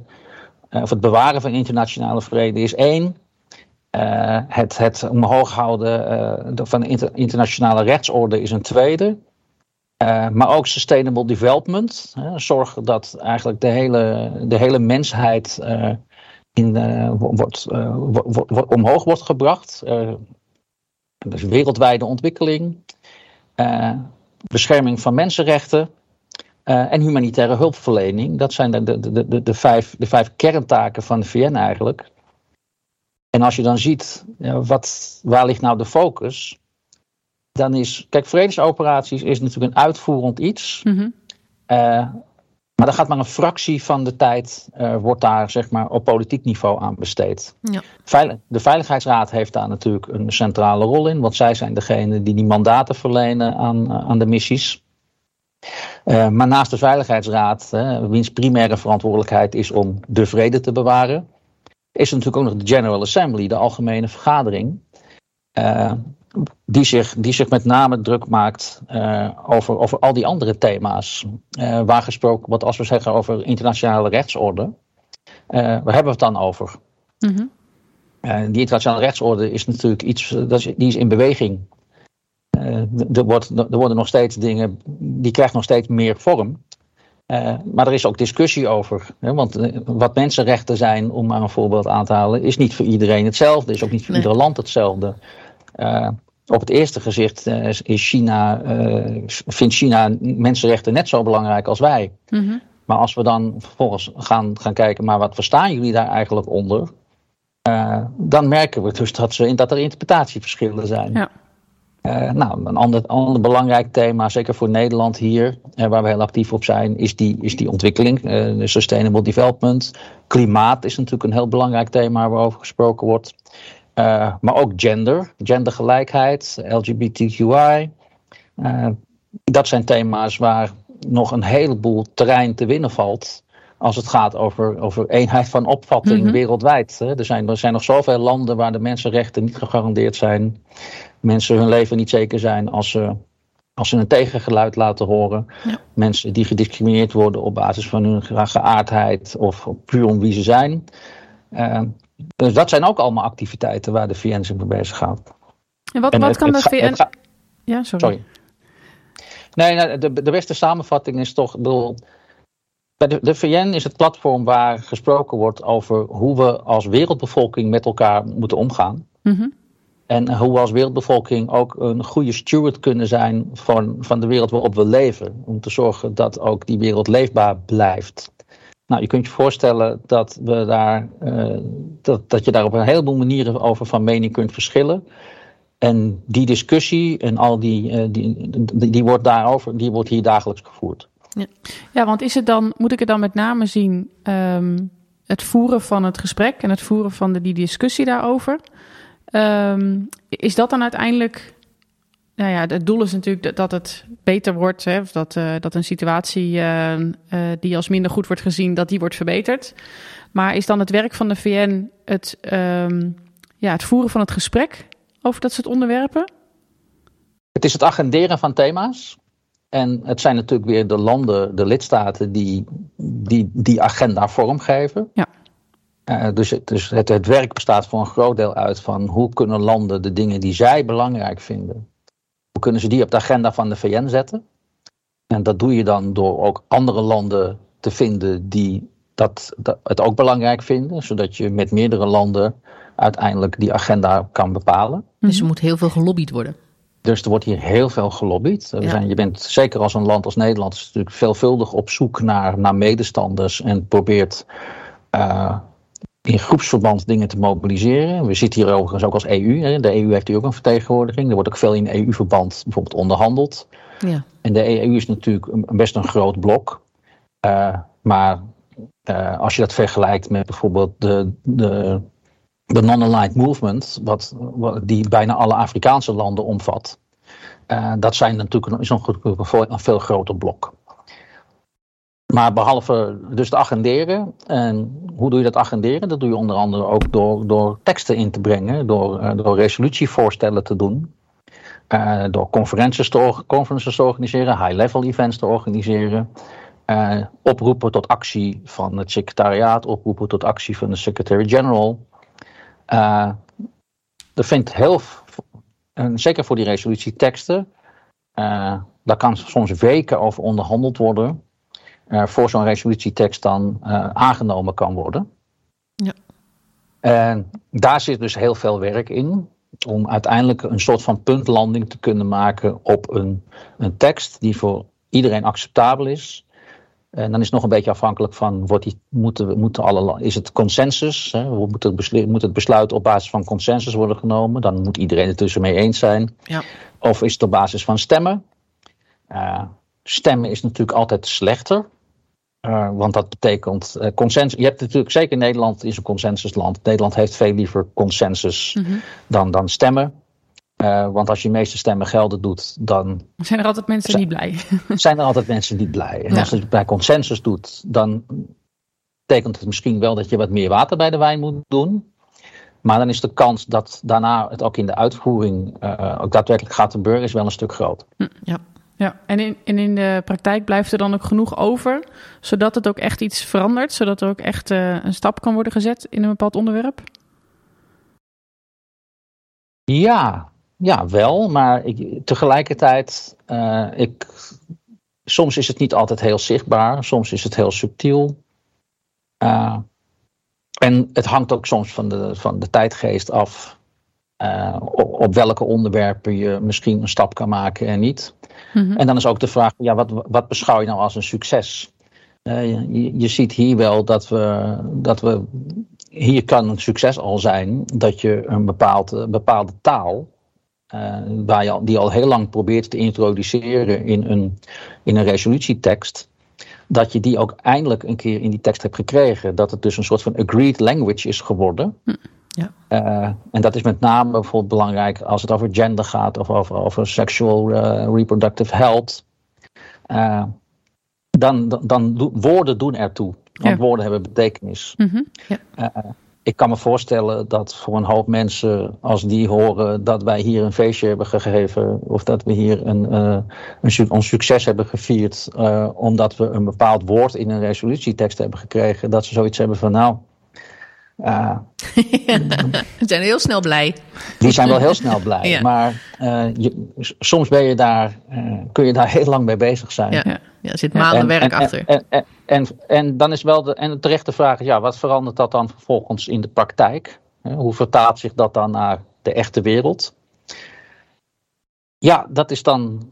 of het bewaren van internationale vrede is één. het, het omhoog houden van de internationale rechtsorde is een tweede. Uh, maar ook sustainable development. Hè, zorgen dat eigenlijk de hele, de hele mensheid uh, in, uh, wordt, wordt, wordt, omhoog wordt gebracht. dus wereldwijde ontwikkeling. bescherming van mensenrechten. en humanitaire hulpverlening. Dat zijn de, de, de, de, de, vijf, de vijf kerntaken van de VN eigenlijk. En als je dan ziet, wat, waar ligt nou de focus? Dan is. Kijk, vredesoperaties is natuurlijk een uitvoerend iets. Mm -hmm. uh, maar dan gaat maar een fractie van de tijd, uh, wordt daar zeg maar op politiek niveau aan besteed. Ja. Veil de Veiligheidsraad heeft daar natuurlijk een centrale rol in, want zij zijn degene die die mandaten verlenen aan, uh, aan de missies. maar naast de Veiligheidsraad, wiens primaire verantwoordelijkheid is om de vrede te bewaren, is er natuurlijk ook nog de General Assembly, de algemene vergadering die zich, die zich met name druk maakt uh, over, over al die andere thema's. Uh, waar gesproken wordt, als we zeggen over internationale rechtsorde. Uh, waar hebben we het dan over? Mm -hmm. die internationale rechtsorde is natuurlijk iets, dat is, die is in beweging. er, wordt, er worden nog steeds dingen, die krijgt nog steeds meer vorm. maar er is ook discussie over. Hè, want wat mensenrechten zijn, om maar een voorbeeld aan te halen, is niet voor iedereen hetzelfde. Is ook niet voor nee. ieder land hetzelfde. Uh, op het eerste gezicht uh, is China, uh, vindt China mensenrechten net zo belangrijk als wij. Mm -hmm. Maar als we dan vervolgens gaan, gaan kijken, maar wat verstaan jullie daar eigenlijk onder? dan merken we dus dat, ze, dat er interpretatieverschillen zijn. Ja. nou, een ander, ander belangrijk thema, zeker voor Nederland hier, waar we heel actief op zijn, is die, is die ontwikkeling, de sustainable development. Klimaat is natuurlijk een heel belangrijk thema waarover gesproken wordt. Uh, maar ook gender, gendergelijkheid, LGBTQI. Uh, dat zijn thema's waar nog een heleboel terrein te winnen valt. Als het gaat over, over eenheid van opvatting mm -hmm. wereldwijd. Er zijn, er zijn nog zoveel landen waar de mensenrechten niet gegarandeerd zijn. Mensen hun leven niet zeker zijn als ze, als ze een tegengeluid laten horen. Ja. Mensen die gediscrimineerd worden op basis van hun geaardheid of puur om wie ze zijn. Uh, dus dat zijn ook allemaal activiteiten waar de VN zich mee bezig gaat. En wat, en wat het, kan het, de VN... Ja, sorry. sorry. Nee, nou, de, de beste samenvatting is toch... Bedoel, bij de, de VN is het platform waar gesproken wordt over hoe we als wereldbevolking met elkaar moeten omgaan. Mm -hmm. En hoe we als wereldbevolking ook een goede steward kunnen zijn van, van de wereld waarop we leven. Om te zorgen dat ook die wereld leefbaar blijft. Nou, je kunt je voorstellen dat, we daar, uh, dat, dat je daar op een heleboel manieren over van mening kunt verschillen. En die discussie en al die, uh, die, die, die, wordt daarover, die wordt hier dagelijks gevoerd. Ja, ja want is het dan, moet ik het dan met name zien, um, het voeren van het gesprek en het voeren van de, die discussie daarover? Um, is dat dan uiteindelijk nou ja, het doel is natuurlijk dat het beter wordt. Hè, of dat, uh, dat een situatie uh, uh, die als minder goed wordt gezien, dat die wordt verbeterd. Maar is dan het werk van de VN het, um, ja, het voeren van het gesprek over dat soort onderwerpen? Het is het agenderen van thema's. En het zijn natuurlijk weer de landen, de lidstaten, die die, die agenda vormgeven. Ja. Uh, dus dus het, het werk bestaat voor een groot deel uit van hoe kunnen landen de dingen die zij belangrijk vinden, hoe kunnen ze die op de agenda van de VN zetten? En dat doe je dan door ook andere landen te vinden die dat, dat het ook belangrijk vinden, zodat je met meerdere landen uiteindelijk die agenda kan bepalen. Dus er moet heel veel gelobbyd worden. Dus er wordt hier heel veel gelobbyd. Ja. Zijn, je bent zeker als een land als Nederland natuurlijk veelvuldig op zoek naar, naar medestanders en probeert uh, in groepsverband dingen te mobiliseren. We zitten hier overigens ook als EU. Hè. De EU heeft hier ook een vertegenwoordiging. Er wordt ook veel in EU-verband bijvoorbeeld onderhandeld. Ja. En de EU is natuurlijk een, best een groot blok. Uh, maar uh, als je dat vergelijkt met bijvoorbeeld de, de, de non-aligned movement, wat, wat, die bijna alle Afrikaanse landen omvat. Uh, dat zijn natuurlijk is nog een, een veel groter blok. Maar behalve dus het agenderen. En hoe doe je dat agenderen? Dat doe je onder andere ook door, door teksten in te brengen, door, uh, door resolutievoorstellen te doen. Uh, door conferences te, conferences te organiseren, high-level events te organiseren. Uh, oproepen tot actie van het secretariaat, oproepen tot actie van de secretary-general. Uh, dat vindt heel, en zeker voor die resolutieteksten, daar kan soms weken over onderhandeld worden, voor zo'n resolutietekst dan aangenomen kan worden. Ja. En daar zit dus heel veel werk in, om uiteindelijk een soort van puntlanding te kunnen maken op een, een tekst die voor iedereen acceptabel is. En dan is het nog een beetje afhankelijk van, wordt die, moeten, moeten alle, is het consensus? Hè? Moet, het besluit, moet het besluit op basis van consensus worden genomen? Dan moet iedereen het tussen mee eens zijn. Ja. Of is het op basis van stemmen? Uh, stemmen is natuurlijk altijd slechter. Uh, want dat betekent uh, consensus. Je hebt natuurlijk, zeker Nederland is een consensusland. Nederland heeft veel liever consensus mm -hmm. dan, dan stemmen. Uh, want als je de meeste stemmen gelden doet, dan. Zijn er altijd mensen zijn, niet blij? Zijn er altijd mensen niet blij. En ja. als je het bij consensus doet, dan betekent het misschien wel dat je wat meer water bij de wijn moet doen. Maar dan is de kans dat daarna het ook in de uitvoering ook daadwerkelijk gaat gebeuren, is wel een stuk groter. Hm, ja. Ja, en in, en in de praktijk blijft er dan ook genoeg over, zodat het ook echt iets verandert, zodat er ook echt uh, een stap kan worden gezet in een bepaald onderwerp? Ja, ja, wel, maar ik, tegelijkertijd, uh, ik, soms is het niet altijd heel zichtbaar, soms is het heel subtiel. Uh, en het hangt ook soms van de, van de tijdgeest af uh, op, op, welke onderwerpen je misschien een stap kan maken en niet. Mm-hmm. En dan is ook de vraag, ja, wat, wat beschouw je nou als een succes? Je, je, ziet hier wel dat we, dat we, hier kan een succes al zijn dat je een bepaald, bepaalde taal uh, waar je, die al heel lang probeert te introduceren in een, in een resolutietekst, dat je die ook eindelijk een keer in die tekst hebt gekregen. Dat het dus een soort van agreed language is geworden. Hm, ja. Uh, en dat is met name bijvoorbeeld belangrijk als het over gender gaat of over, over sexual uh, reproductive health. dan, dan, dan woorden doen ertoe. Want ja. woorden hebben betekenis. Mm -hmm. ja ik kan me voorstellen dat voor een hoop mensen, als die horen dat wij hier een feestje hebben gegeven, of dat we hier een, een, ons succes hebben gevierd, omdat we een bepaald woord in een resolutietekst hebben gekregen, dat ze zoiets hebben van nou. Uh, Ze zijn heel snel blij. Die zijn wel heel snel blij. ja. Maar je, soms ben je daar, kun je daar heel lang mee bezig zijn. Ja, ja. er zit maanden werk en, achter. En, en, en dan is wel de, en de terechte vraag, ja, wat verandert dat dan vervolgens in de praktijk? Hoe vertaalt zich dat dan naar de echte wereld? Ja, dat is dan.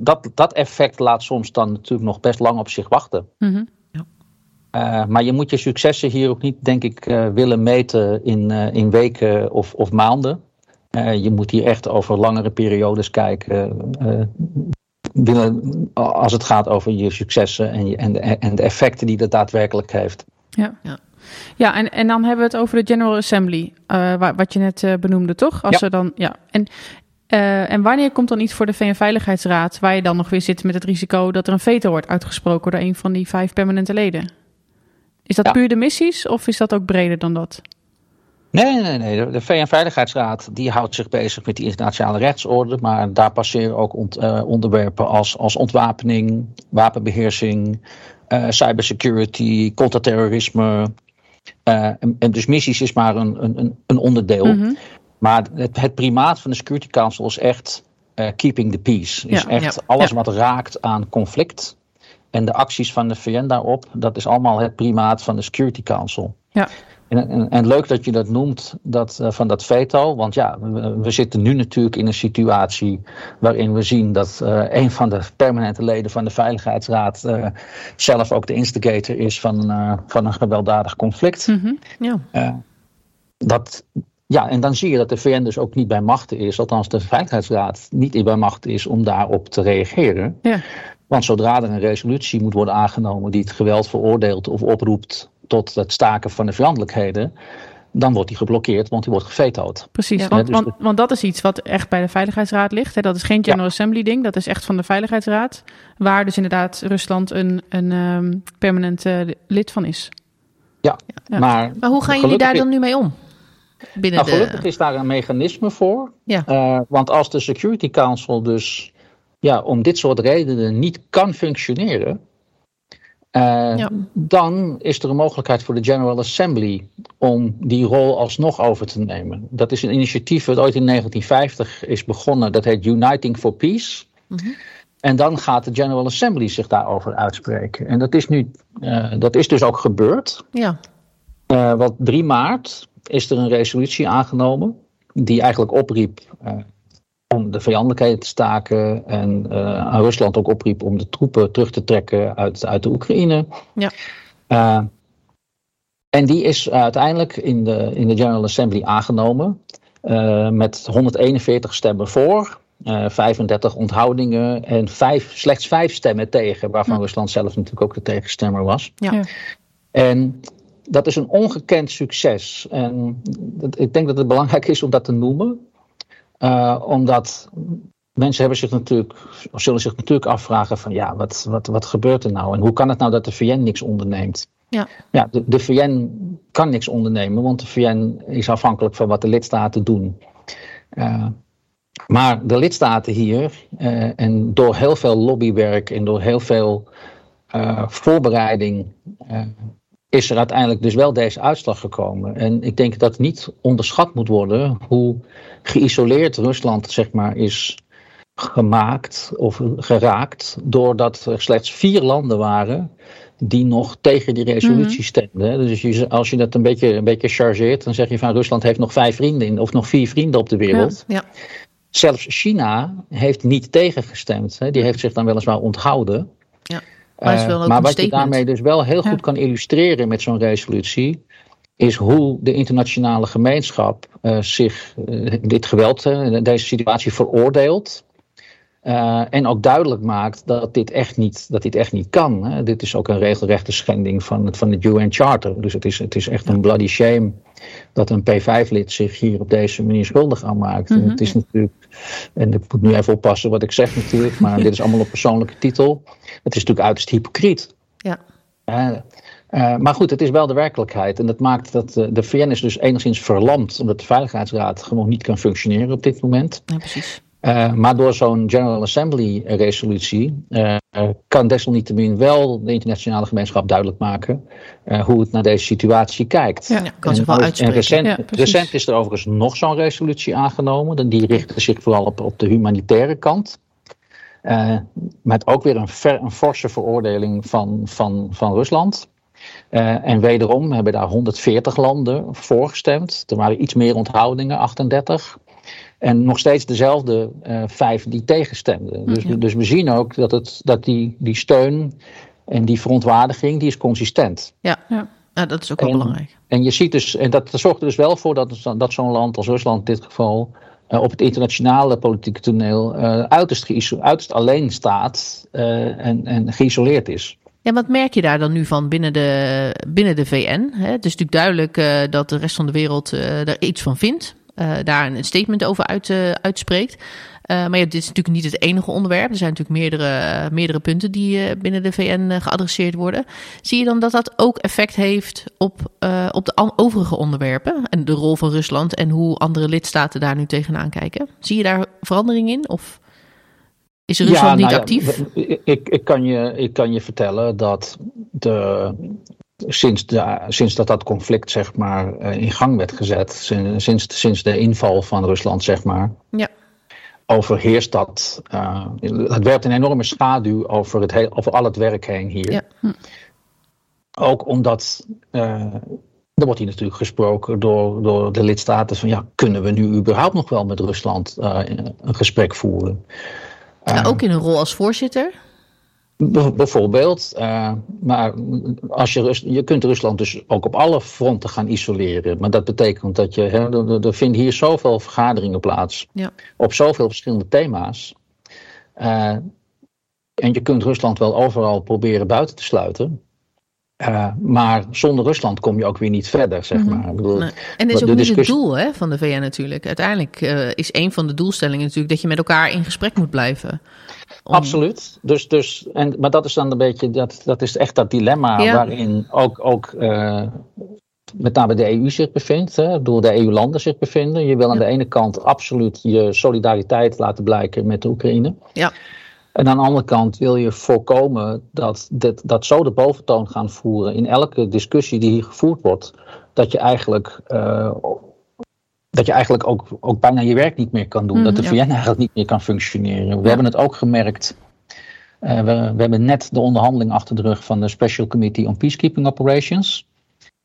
Dat, dat effect laat soms dan natuurlijk nog best lang op zich wachten. Ja. Uh, maar je moet je successen hier ook niet, denk ik, uh, willen meten in, uh, in weken of, of maanden. je moet hier echt over langere periodes kijken binnen, als het gaat over je successen en, je, en, de, en de effecten die dat daadwerkelijk heeft. Ja, ja. ja en, en dan hebben we het over de General Assembly, uh, wat je net uh, benoemde, toch? Als ja. Er dan, ja. En, uh, en wanneer komt dan iets voor de VN-veiligheidsraad, waar je dan nog weer zit met het risico dat er een veto wordt uitgesproken door een van die vijf permanente leden? Is dat ja. puur de missies of is dat ook breder dan dat? Nee, nee, nee. De VN-veiligheidsraad die houdt zich bezig met die internationale rechtsorde, maar daar passeren ook ont, uh, onderwerpen als, als ontwapening, wapenbeheersing, uh, cybersecurity, contra-terrorisme, Uh, en, en, dus missies is maar een, een, een onderdeel. Mhm. Maar het, het, primaat van de Security Council is echt keeping the peace. Is Ja, echt ja, alles wat raakt aan conflict. En de acties van de VN daarop, dat is allemaal het primaat van de Security Council. Ja. En, en, en leuk dat je dat noemt, dat, uh, van dat veto. Want ja, we, we, zitten nu natuurlijk in een situatie waarin we zien dat uh, een van de permanente leden van de Veiligheidsraad uh, zelf ook de instigator is van, van een gewelddadig conflict. Mhm. Ja. Uh, dat, ja, en dan zie je dat de VN dus ook niet bij machten is, althans de Veiligheidsraad niet bij machten is om daarop te reageren. Ja. Want zodra er een resolutie moet worden aangenomen die het geweld veroordeelt of oproept tot het staken van de vijandelijkheden, dan wordt die geblokkeerd, want die wordt gevetood. Precies, Ja. want, Dus want, want dat is iets wat echt bij de Veiligheidsraad ligt. Hè. Dat is geen General Assembly ding, dat is echt van de Veiligheidsraad. Waar dus inderdaad Rusland een, een um, permanent uh, lid van is. Ja, Ja. maar. Maar hoe gaan jullie daar dan nu mee om? Binnen Nou, gelukkig de... is daar een mechanisme voor. Ja. Uh, want als de Security Council dus ja, om dit soort redenen niet kan functioneren. Uh, Ja. Dan is er een mogelijkheid voor de General Assembly om die rol alsnog over te nemen. Dat is een initiatief dat ooit in 1950 is begonnen. Dat heet Uniting for Peace. Mhm. En dan gaat de General Assembly zich daarover uitspreken. En dat is, nu, uh, dat is dus ook gebeurd. Ja. Uh, want 3 maart is er een resolutie aangenomen. Die eigenlijk opriep om de vijandelijkheden te staken. En uh, aan Rusland ook opriep om de troepen terug te trekken uit, uit de Oekraïne. Ja. Uh, en die is uiteindelijk in de, in de General Assembly aangenomen. Uh, met 141 stemmen voor. Uh, 35 onthoudingen en vijf, slechts vijf stemmen tegen, waarvan Ja. Rusland zelf natuurlijk ook de tegenstemmer was. Ja. Ja. En dat is een ongekend succes. En dat, ik denk dat het belangrijk is om dat te noemen. Uh, omdat mensen hebben zich natuurlijk, of zullen zich natuurlijk afvragen van ja, wat, wat, wat gebeurt er nou? En hoe kan het nou dat de VN niks onderneemt? Ja. Ja, de, de VN kan niks ondernemen, want de VN is afhankelijk van wat de lidstaten doen. Uh, maar de lidstaten hier, uh, en door heel veel lobbywerk en door heel veel uh, voorbereiding, is er uiteindelijk dus wel deze uitslag gekomen. En ik denk dat niet onderschat moet worden hoe geïsoleerd Rusland zeg maar, is gemaakt of geraakt, doordat er slechts vier landen waren die nog tegen die resolutie Mhm. stemden. Dus als je dat een beetje, een beetje chargeert, dan zeg je van Rusland heeft nog vijf vrienden in, of nog vier vrienden op de wereld. Ja. Zelfs China heeft niet tegengestemd. Hè. Die heeft zich dan weliswaar onthouden. Ja, maar het is wel ook maar een wat je daarmee dus wel heel goed Ja. kan illustreren met zo'n resolutie, is hoe de internationale gemeenschap uh, zich uh, dit geweld, deze situatie veroordeelt. Uh, en ook duidelijk maakt dat dit echt niet, dat dit echt niet kan. Hè. Dit is ook een regelrechte schending van het, van het UN Charter. Dus het is, het is echt een bloody shame dat een P5-lid zich hier op deze manier schuldig aan maakt. Mhm. En het is natuurlijk, en ik moet nu even oppassen wat ik zeg natuurlijk, maar dit is allemaal op persoonlijke titel. Het is natuurlijk uiterst hypocriet. Ja. Uh, uh, maar goed, het is wel de werkelijkheid. En dat maakt dat uh, de VN is dus enigszins verlamd, omdat de Veiligheidsraad gewoon niet kan functioneren op dit moment. ja, precies. Uh, maar door zo'n General Assembly resolutie uh, kan desalniettemin wel de internationale gemeenschap duidelijk maken uh, hoe het naar deze situatie kijkt. Ja, kan zich wel en uitspreken. recent, Ja, precies. recent is er overigens nog zo'n resolutie aangenomen. Die richtte zich vooral op, op de humanitaire kant. Met ook weer een, ver, een forse veroordeling van, van, van Rusland. Uh, en wederom hebben daar 140 landen voor gestemd. Er waren iets meer onthoudingen, 38. En nog steeds dezelfde uh, vijf die tegenstemden. Dus, dus we zien ook dat, het, dat die, die steun en die verontwaardiging, die is consistent. Ja. Ja. Ja, dat is ook wel En- belangrijk. En je ziet dus, en dat zorgt er dus wel voor dat, dat zo'n land als Rusland in dit geval uh, op het internationale politieke toneel uh, uiterst, uiterst alleen staat uh, en, en geïsoleerd is. Ja, wat merk je daar dan nu van binnen de, binnen de VN? Hè? Het is natuurlijk duidelijk uh, dat de rest van de wereld uh, daar iets van vindt. Uh, daar een statement over uit, uh, uitspreekt. Uh, maar ja, dit is natuurlijk niet het enige onderwerp. Er zijn natuurlijk meerdere, meerdere punten die binnen de VN geadresseerd worden. Zie je dan dat dat ook effect heeft op, op de overige onderwerpen? En de rol van Rusland en hoe andere lidstaten daar nu tegenaan kijken? Zie je daar verandering in? Of is Rusland Ja, niet nou ja, actief? Ik, ik, kan je, ik kan je vertellen dat de, sinds, de, sinds dat dat conflict zeg maar, in gang werd gezet, sinds, sinds de inval van Rusland, zeg maar. Ja overheerst dat. Uh, het werpt een enorme schaduw over, het heel, over al het werk heen hier. Ja. Hm. Ook omdat. Uh, er wordt hier natuurlijk gesproken door, door de lidstaten van ja, kunnen we nu überhaupt nog wel met Rusland uh, een gesprek voeren? ook in een rol als voorzitter? Bijvoorbeeld, uh, maar als je, Rus, je kunt Rusland dus ook op alle fronten gaan isoleren. Maar dat betekent dat je, hè, er, er vinden hier zoveel vergaderingen plaats. Ja. Op zoveel verschillende thema's. Uh, en je kunt Rusland wel overal proberen buiten te sluiten. Uh, maar zonder Rusland kom je ook weer niet verder, zeg mhm. maar. Ik bedoel, nee. En dat is ook niet het doel hè, van de VN natuurlijk. Uiteindelijk uh, is een van de doelstellingen natuurlijk dat je met elkaar in gesprek moet blijven. Absoluut. Dus, dus, en, maar dat is dan een beetje, dat, dat is echt dat dilemma waarin ook, ook uh, met name de EU zich bevindt, hè, door de EU-landen zich bevinden. Je wil aan de ene kant absoluut je solidariteit laten blijken met de Oekraïne. Ja. En aan de andere kant wil je voorkomen dat dit, dat zo de boventoon gaan voeren in elke discussie die hier gevoerd wordt, dat je eigenlijk, uh, dat je eigenlijk ook, ook bijna je werk niet meer kan doen. Mm, dat de VN eigenlijk niet meer kan functioneren. We hebben het ook gemerkt. Uh, we, we hebben net de onderhandeling achter de rug van de Special Committee on Peacekeeping Operations.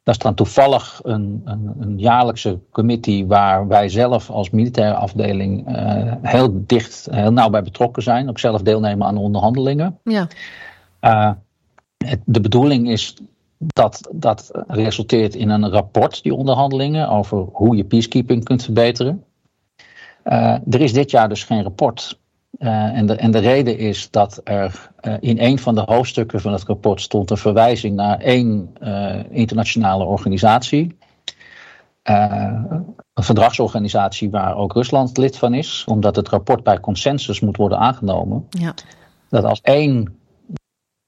Dat is dan toevallig een, een, een, jaarlijkse committee waar wij zelf als militaire afdeling uh, heel dicht, heel nauw bij betrokken zijn. Ook zelf deelnemen aan de onderhandelingen. Ja. Uh, het, de bedoeling is dat dat resulteert in een rapport, die onderhandelingen, over hoe je peacekeeping kunt verbeteren. Uh, er is dit jaar dus geen rapport. Uh, en, de, en de reden is dat er uh, in een van de hoofdstukken van het rapport stond een verwijzing naar één uh, internationale organisatie. een verdragsorganisatie waar ook Rusland lid van is, omdat het rapport bij consensus moet worden aangenomen. Ja. Dat als één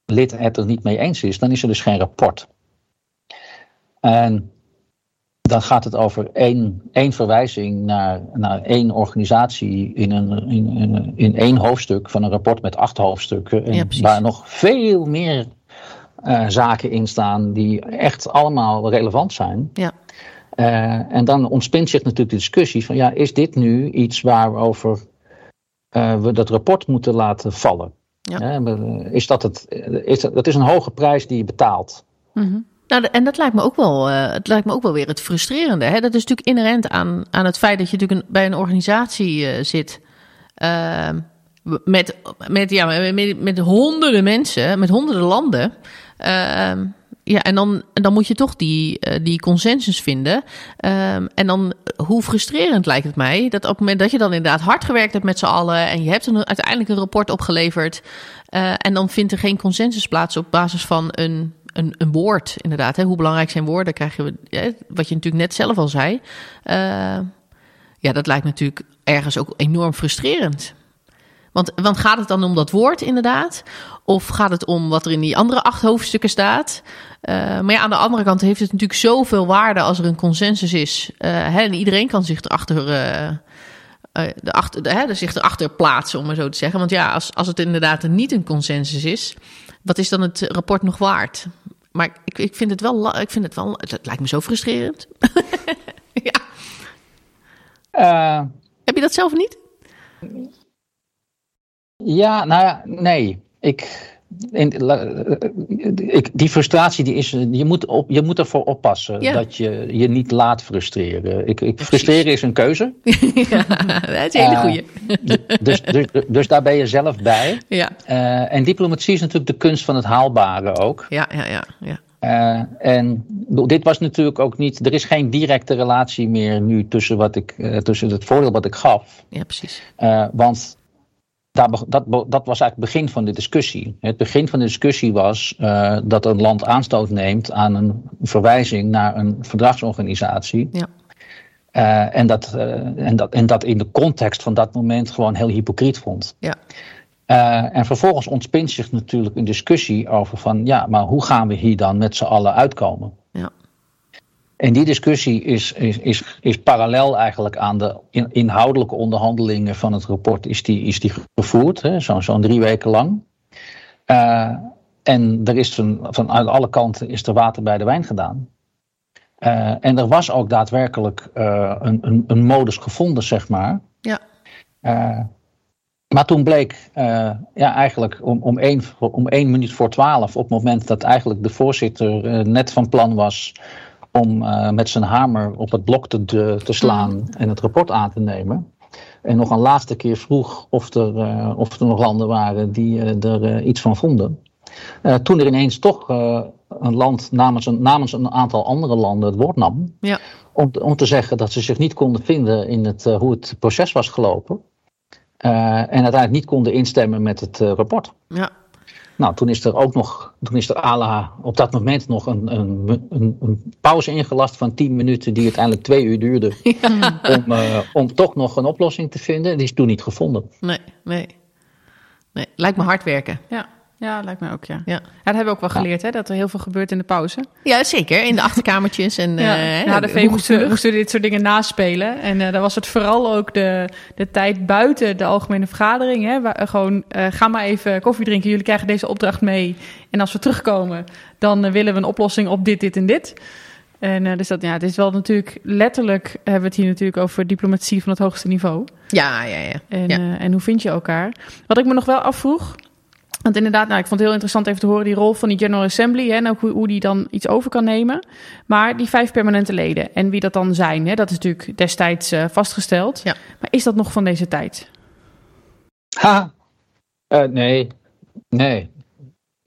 lid het er niet mee eens is, dan is er dus geen rapport. En dan gaat het over één, één verwijzing naar, naar één organisatie in, een, in, in, in één hoofdstuk van een rapport met acht hoofdstukken. En waar nog veel meer uh, zaken in staan die echt allemaal relevant zijn. Ja. Uh, en dan ontspint zich natuurlijk de discussie van ja, is dit nu iets waarover uh, we dat rapport moeten laten vallen? Ja. is dat, het, is dat, dat is een hoge prijs die je betaalt. Mm nou, en dat lijkt me ook wel, uh, het lijkt me ook wel weer het frustrerende. Hè? Dat is natuurlijk inherent aan, aan het feit dat je natuurlijk bij een organisatie uh, zit. Uh, met, met, ja, met, met, honderden mensen, met honderden landen. Ehm, ja, en dan, dan moet je toch die, uh, die consensus vinden. Um, en dan, hoe frustrerend lijkt het mij dat op het moment dat je dan inderdaad hard gewerkt hebt met z'n allen en je hebt een, uiteindelijk een rapport opgeleverd. En dan vindt er geen consensus plaats op basis van een een, een woord, inderdaad. Hè? Hoe belangrijk zijn woorden? Krijg je, wat je natuurlijk net zelf al zei. Uh, ja, dat lijkt natuurlijk ergens ook enorm frustrerend. Want, want gaat het dan om dat woord inderdaad? Of gaat het om wat er in die andere acht hoofdstukken staat? Uh, maar ja, aan de andere kant heeft het natuurlijk zoveel waarde als er een consensus is. Uh, hè, en iedereen kan zich erachter, uh, de achter, de, hè, zich erachter plaatsen, om maar zo te zeggen. Want ja, als, als het inderdaad niet een consensus is, wat is dan het rapport nog waard? Maar ik, ik vind het wel, ik vind het wel, het lijkt me zo frustrerend. ja. Uh, Heb je dat zelf niet? Ja, nou ja, nee. Ik, ik, die frustratie die is. Je moet, op, je moet ervoor oppassen dat je je niet laat frustreren. Ik, ik frustreren is een keuze. ja, dat is een hele uh, goeie. dus, dus, dus, daar ben je zelf bij. Ja. Uh, en diplomatie is natuurlijk de kunst van het haalbare ook. Ja, ja, ja. ja. Uh, en dit was natuurlijk ook niet. Er is geen directe relatie meer nu tussen, wat ik, tussen het voordeel wat ik gaf. Ja, precies. want dat, dat, dat was eigenlijk het begin van de discussie. Het begin van de discussie was uh, dat een land aanstoot neemt aan een verwijzing naar een verdragsorganisatie. Ja. Uh, en, dat, uh, en, dat, en dat in de context van dat moment gewoon heel hypocriet vond. Ja. en vervolgens ontspint zich natuurlijk een discussie over van ja, maar hoe gaan we hier dan met z'n allen uitkomen? En die discussie is, is, is, is parallel eigenlijk aan de inhoudelijke onderhandelingen van het rapport is die, is die gevoerd, zo'n zo drie weken lang. Uh, en er is van, vanuit alle kanten is er water bij de wijn gedaan. Uh, en er was ook daadwerkelijk uh, een, een, een, modus gevonden, zeg maar. Ja. Maar toen bleek ja, eigenlijk om, om, één, om één minuut voor twaalf, op het moment dat eigenlijk de voorzitter net van plan was om met zijn hamer op het blok te, te slaan en het rapport aan te nemen. En nog een laatste keer vroeg of er, of er nog landen waren die er iets van vonden. toen er ineens toch een land namens een, namens een aantal andere landen het woord nam. Ja. Om, om te zeggen dat ze zich niet konden vinden in het, hoe het proces was gelopen. En uiteindelijk niet konden instemmen met het rapport. Ja. Nou, toen is er ook nog, toen is er ala op dat moment nog een, een, een, een, pauze ingelast van 10 minuten, die uiteindelijk twee uur duurde. Ja. Om, om toch nog een oplossing te vinden. Die is toen niet gevonden. Nee, nee. nee. Lijkt me hard werken. Ja. Ja, lijkt mij ook, ja. ja. dat hebben we ook wel geleerd, hè, dat er heel veel gebeurt in de pauze. Ja, zeker. In de achterkamertjes. En, ja, uh, ja de V moesten, moesten dit soort dingen naspelen. En uh, dan was het vooral ook de, de tijd buiten de algemene vergadering. Hè, waar, gewoon, uh, ga maar even koffie drinken. Jullie krijgen deze opdracht mee. En als we terugkomen, dan willen we een oplossing op dit, dit en dit. En dus dat, ja, het is wel natuurlijk letterlijk, hebben we het hier natuurlijk over diplomatie van het hoogste niveau. Ja, ja, ja. En, ja. en hoe vind je elkaar? Wat ik me nog wel afvroeg, want inderdaad, nou, ik vond het heel interessant even te horen die rol van die General Assembly. Hè, en ook hoe, hoe die dan iets over kan nemen. Maar die vijf permanente leden en wie dat dan zijn, hè, dat is natuurlijk destijds uh, vastgesteld. Ja. Maar is dat nog van deze tijd? Ha, uh, nee, nee.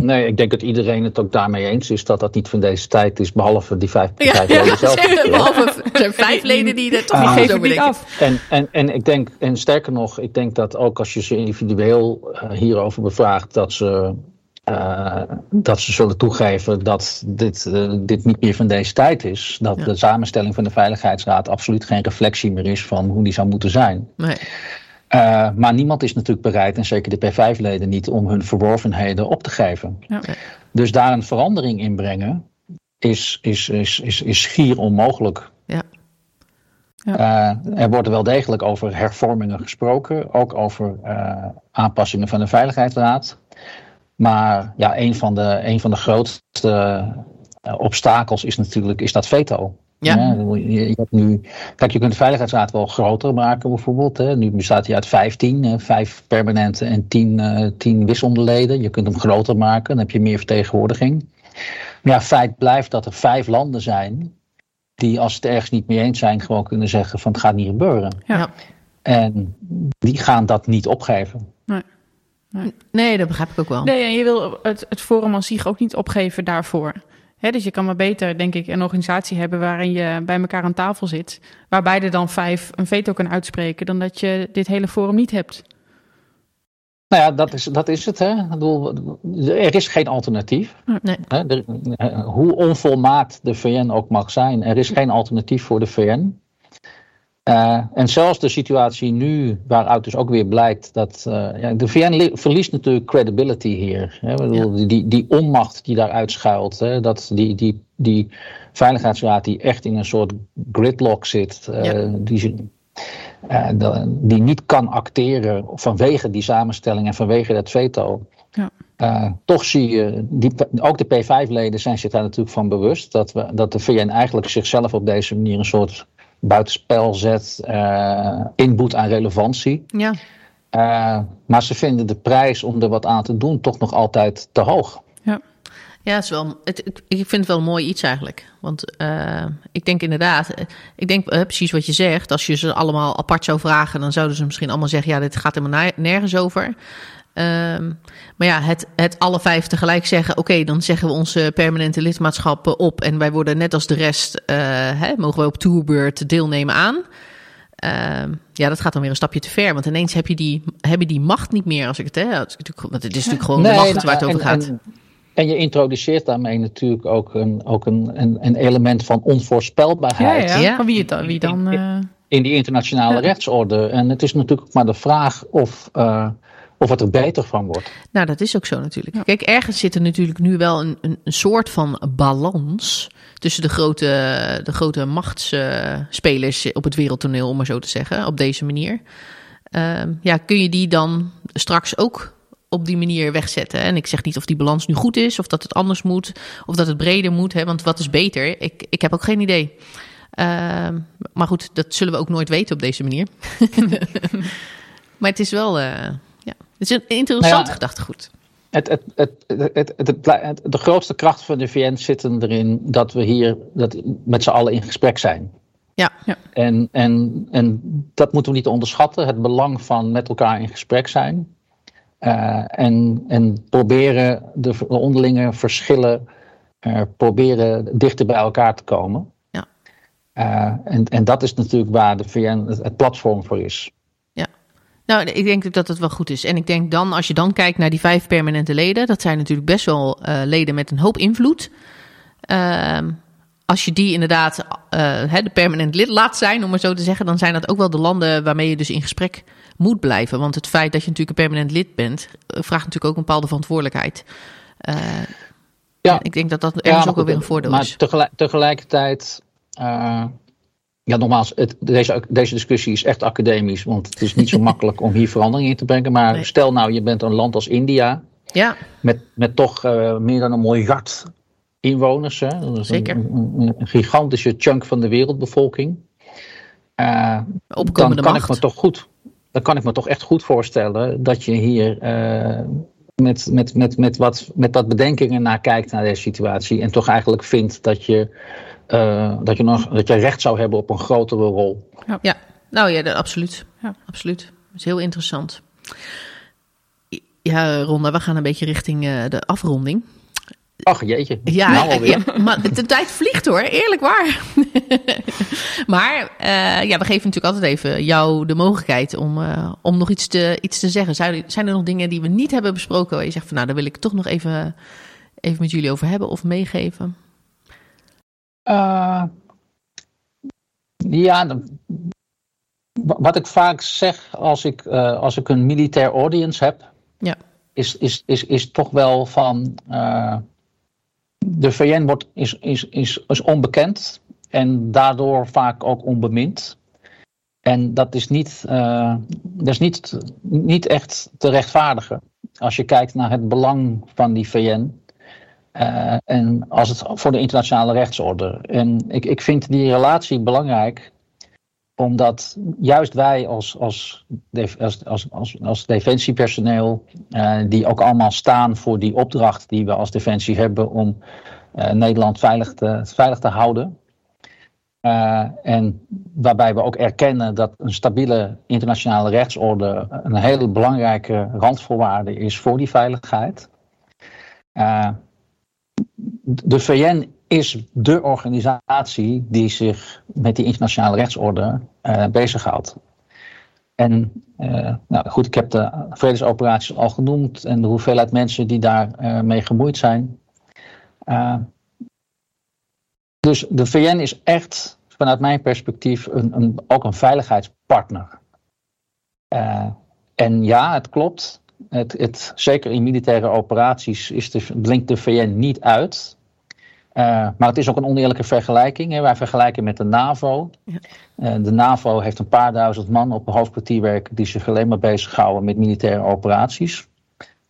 Nee, ik denk dat iedereen het ook daarmee eens is dat dat niet van deze tijd is, behalve die vijf, ja, vijf ja, leden zelf. Behalve er zijn vijf leden die er toch die niet geven af. En, en, en ik denk, en sterker nog, ik denk dat ook als je ze individueel uh, hierover bevraagt, dat ze, uh, dat ze zullen toegeven dat dit, uh, dit niet meer van deze tijd is. Dat Ja. de samenstelling van de Veiligheidsraad absoluut geen reflectie meer is van hoe die zou moeten zijn. Nee. Uh, maar niemand is natuurlijk bereid, en zeker de P5-leden niet, om hun verworvenheden op te geven. Ja. Dus daar een verandering in brengen is, is, is, is, is schier onmogelijk. Ja. Uh, er wordt wel degelijk over hervormingen gesproken, ook over uh, aanpassingen van de Veiligheidsraad. Maar ja, een van de, een van de grootste obstakels is natuurlijk is dat veto. Ja. Ja, je, je hebt nu, kijk, je kunt de Veiligheidsraad wel groter maken, bijvoorbeeld. Hè. Nu bestaat hij uit 15, vijf permanente en 10, uh, 10 wisselende leden. Je kunt hem groter maken, dan heb je meer vertegenwoordiging. Maar ja, feit blijft dat er vijf landen zijn die, als het ergens niet mee eens zijn, gewoon kunnen zeggen: van het gaat niet gebeuren. Ja. Ja. En die gaan dat niet opgeven. Nee. Nee, dat begrijp ik ook wel. Nee, en je wil het, het forum als zich ook niet opgeven daarvoor. He, dus je kan maar beter, denk ik, een organisatie hebben waarin je bij elkaar aan tafel zit. Waarbij er dan vijf een veto kan uitspreken, dan dat je dit hele forum niet hebt. Nou ja, dat is, dat is het. Hè. Ik bedoel, er is geen alternatief. Nee. Hè, er, hoe onvolmaakt de VN ook mag zijn, er is geen alternatief voor de VN. Uh, en zelfs de situatie nu, waaruit dus ook weer blijkt dat. Uh, ja, de VN verliest natuurlijk credibility hier. Hè? Bedoel, ja. die, die onmacht die daaruit schuilt. Hè? Dat die, die, die Veiligheidsraad die echt in een soort gridlock zit. Uh, ja. die, die niet kan acteren vanwege die samenstelling en vanwege dat veto. Ja. toch zie je, die, ook de P5-leden zijn zich daar natuurlijk van bewust. Dat, we, dat de VN eigenlijk zichzelf op deze manier een soort buitenspel zet, uh, inboet aan relevantie. Ja. Uh, maar ze vinden de prijs om er wat aan te doen toch nog altijd te hoog. Ja, ja het is wel, het, ik vind het wel een mooi iets eigenlijk. Want uh, ik denk inderdaad, ik denk precies wat je zegt. Als je ze allemaal apart zou vragen, dan zouden ze misschien allemaal zeggen: ja, dit gaat helemaal nergens over. Um, maar ja, het, het alle vijf tegelijk zeggen: oké, okay, dan zeggen we onze permanente lidmaatschappen op en wij worden net als de rest, uh, hè, mogen we op tourbeurt deelnemen aan. Uh, ja, dat gaat dan weer een stapje te ver, want ineens heb je die, heb je die macht niet meer als ik het, hè, want het is natuurlijk gewoon nee, de macht waar het over en, gaat. En, en je introduceert daarmee natuurlijk ook een, ook een, een, een element van onvoorspelbaarheid. Ja, ja. ja. Van wie, het dan, wie dan. Uh... In die internationale rechtsorde. En het is natuurlijk maar de vraag of. Uh, of het er beter van wordt. Nou, dat is ook zo natuurlijk. Ja. Kijk, ergens zit er natuurlijk nu wel een, een, een soort van balans tussen de grote, de grote machtsspelers op het wereldtoneel, om maar zo te zeggen, op deze manier. Uh, ja, kun je die dan straks ook op die manier wegzetten. En ik zeg niet of die balans nu goed is, of dat het anders moet, of dat het breder moet. Hè, want wat is beter? Ik, ik heb ook geen idee. Ehm, maar goed, dat zullen we ook nooit weten op deze manier. maar het is wel, uh, ja, het is een interessant nou ja, gedachtegoed. Het, het, het, het, het, de grootste kracht van de VN zit erin dat we hier dat met z'n allen in gesprek zijn. Ja. ja. En, en, en dat moeten we niet onderschatten, het belang van met elkaar in gesprek zijn. Uh, en, en proberen de, de onderlinge verschillen, uh, proberen dichter bij elkaar te komen. Ja. Uh, en, en dat is natuurlijk waar de VN het, het platform voor is. Nou, ik denk dat het wel goed is. En ik denk dan, als je dan kijkt naar die vijf permanente leden, dat zijn natuurlijk best wel leden met een hoop invloed. Ehm, als je die inderdaad uh, de permanent lid laat zijn, om maar zo te zeggen, dan zijn dat ook wel de landen waarmee je dus in gesprek moet blijven. Want het feit dat je natuurlijk een permanent lid bent, eh, vraagt natuurlijk ook een bepaalde verantwoordelijkheid. Ja. Ik denk dat dat ergens ja, ook wel weer een voordeel maar is. Maar tegelijkertijd, uh, ja nogmaals, het, deze, deze discussie is echt academisch, want het is niet zo makkelijk om hier verandering in te brengen. Maar nee. stel nou, je bent een land als India, ja. met, met toch uh, meer dan een miljard inwoners. Hè? Dat is Zeker. Een, een, gigantische chunk van de wereldbevolking. Uh, dan kan macht. ik me toch goed, dan kan ik me toch echt goed voorstellen dat je hier uh, met, met, met, met, wat, met wat bedenkingen naar kijkt naar deze situatie. En toch eigenlijk vindt dat je, uh, dat je, nog, dat je recht zou hebben op een grotere rol. Ja, ja. nou ja, dat, absoluut. Ja, absoluut. Dat is heel interessant. Ja, Ronda, we gaan een beetje richting uh, de afronding. Ach jeetje. Ja, nou ja, maar de tijd vliegt hoor, eerlijk waar. maar uh, ja, we geven natuurlijk altijd even jou de mogelijkheid om, uh, om nog iets te, iets te zeggen. Zijn, zijn er nog dingen die we niet hebben besproken waar je zegt van nou, daar wil ik toch nog even, even met jullie over hebben of meegeven? Uh, ja, wat ik vaak zeg als ik, als ik een militair audience heb, ja. is, is, is, is toch wel van de VN wordt, is, is, is, is onbekend en daardoor vaak ook onbemind. En dat is niet, uh, dat is niet, niet echt te rechtvaardigen. Als je kijkt naar het belang van die VN. Uh, en als het voor de internationale rechtsorde. En ik, ik vind die relatie belangrijk omdat juist wij als, als, als, als, als, defensiepersoneel, uh, die ook allemaal staan voor die opdracht die we als defensie hebben om uh, Nederland veilig te, veilig te houden. En waarbij we ook erkennen dat een stabiele internationale rechtsorde een hele belangrijke randvoorwaarde is voor die veiligheid. De VN is de organisatie die zich met die internationale rechtsorde uh, bezighoudt. En uh, nou goed, ik heb de vredesoperaties al genoemd en de hoeveelheid mensen die daarmee uh, mee gemoeid zijn. dus de VN is echt, vanuit mijn perspectief, een, een, ook een veiligheidspartner. en ja, het klopt. Het, het, zeker in militaire operaties is de, blinkt de VN niet uit. Uh, maar het is ook een oneerlijke vergelijking. Hè. Wij vergelijken met de NAVO. Ja. Uh, de NAVO heeft een paar duizend man op hoofdkwartier werken die zich alleen maar bezighouden met militaire operaties.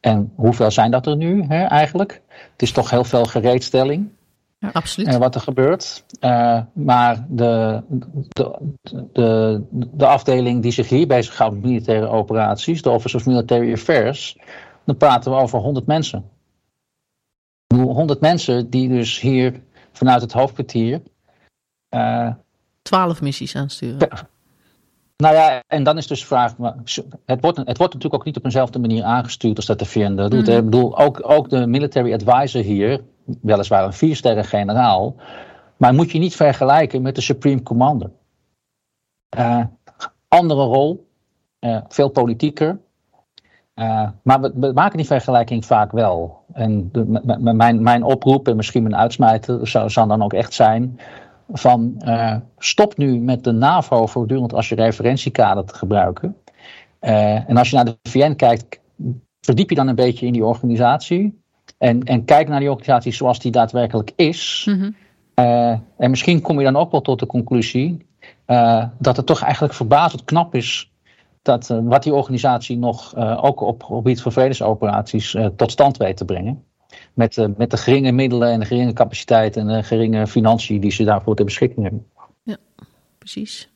En hoeveel zijn dat er nu hè, eigenlijk? Het is toch heel veel gereedstelling. Ja, absoluut. Uh, wat er gebeurt. maar de, de, de, de afdeling die zich hier bezighoudt met militaire operaties, de Office of Military Affairs, dan praten we over 100 mensen. 100 mensen die dus hier vanuit het hoofdkwartier. Uh, Twaalf missies aansturen. Nou ja, en dan is dus de vraag. Het wordt, het wordt natuurlijk ook niet op eenzelfde manier aangestuurd als dat de VN doet. Mm. Ik bedoel, ook, ook de military advisor hier, weliswaar een viersterren generaal. Maar moet je niet vergelijken met de Supreme Commander. Uh, andere rol, uh, veel politieker. Uh, maar we, maken die vergelijking vaak wel. En mijn, mijn oproep en misschien mijn uitsmijter zou, dan ook echt zijn van stop nu met de NAVO voortdurend als je referentiekader te gebruiken. En als je naar de VN kijkt, verdiep je dan een beetje in die organisatie. En, en kijk naar die organisatie zoals die daadwerkelijk is. Mm -hmm. en misschien kom je dan ook wel tot de conclusie dat het toch eigenlijk verbazend knap is dat, uh, wat die organisatie nog ook op gebied van vredesoperaties tot stand weet te brengen. Met, met de geringe middelen en de geringe capaciteit en de geringe financiën die ze daarvoor ter beschikking hebben. Ja, precies.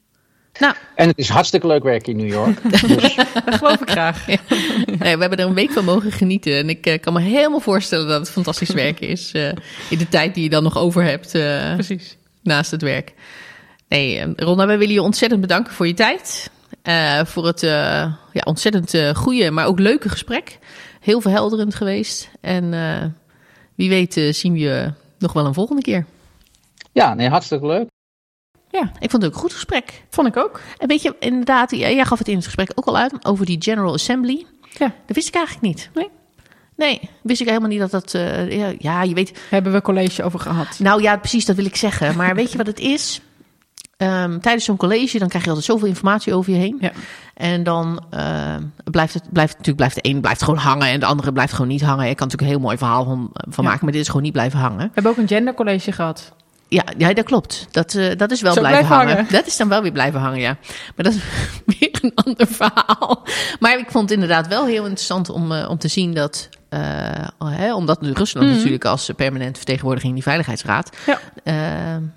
Nou. En het is hartstikke leuk werken in New York. dus. Dat geloof ik graag. Ja. Nee, we hebben er een week van mogen genieten. En ik uh, kan me helemaal voorstellen dat het fantastisch werken is. Uh, in de tijd die je dan nog over hebt. Uh, Precies. Naast het werk. Nee, Ronda, wij willen je ontzettend bedanken voor je tijd. voor het ja, ontzettend goede, maar ook leuke gesprek. Heel verhelderend geweest. En wie weet zien we je nog wel een volgende keer. Ja, nee, hartstikke leuk. Ja, ik vond het ook een goed gesprek. Vond ik ook. En weet je, inderdaad, jij gaf het in het gesprek ook al uit over die General Assembly. Ja. Dat wist ik eigenlijk niet. Nee. Nee, wist ik helemaal niet dat dat. Uh, ja, je weet. Hebben we college over gehad? Nou ja, precies, dat wil ik zeggen. Maar weet je wat het is? Um, tijdens zo'n college dan krijg je altijd zoveel informatie over je heen. Ja. En dan uh, blijft het blijft, natuurlijk blijft de een blijft gewoon hangen en de andere blijft gewoon niet hangen. Je kan natuurlijk een heel mooi verhaal van, van Ja. maken, maar dit is gewoon niet blijven hangen. We hebben ook een gendercollege gehad. Ja, ja dat klopt. Dat, uh, dat is wel Zo blijven blijven hangen. hangen. Dat is dan wel weer blijven hangen, ja. Maar dat is weer een ander verhaal. Maar ik vond het inderdaad wel heel interessant om, uh, om te zien dat... Uh, hè, omdat Rusland Mhm. natuurlijk als permanente vertegenwoordiging in die Veiligheidsraad... Ja.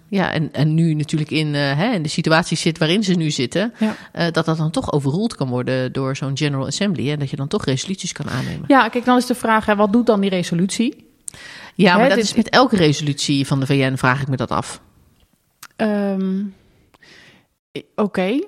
Ja, en, en nu natuurlijk in, hè, in de situatie zit waarin ze nu zitten... Ja. Dat dat dan toch overroeld kan worden door zo'n General Assembly... en dat je dan toch resoluties kan aannemen. Ja, kijk, dan is de vraag, hè, wat doet dan die resolutie? Ja, maar Hè, dat dit- is met elke resolutie van de VN, vraag ik me dat af. Ehm, i- Oké.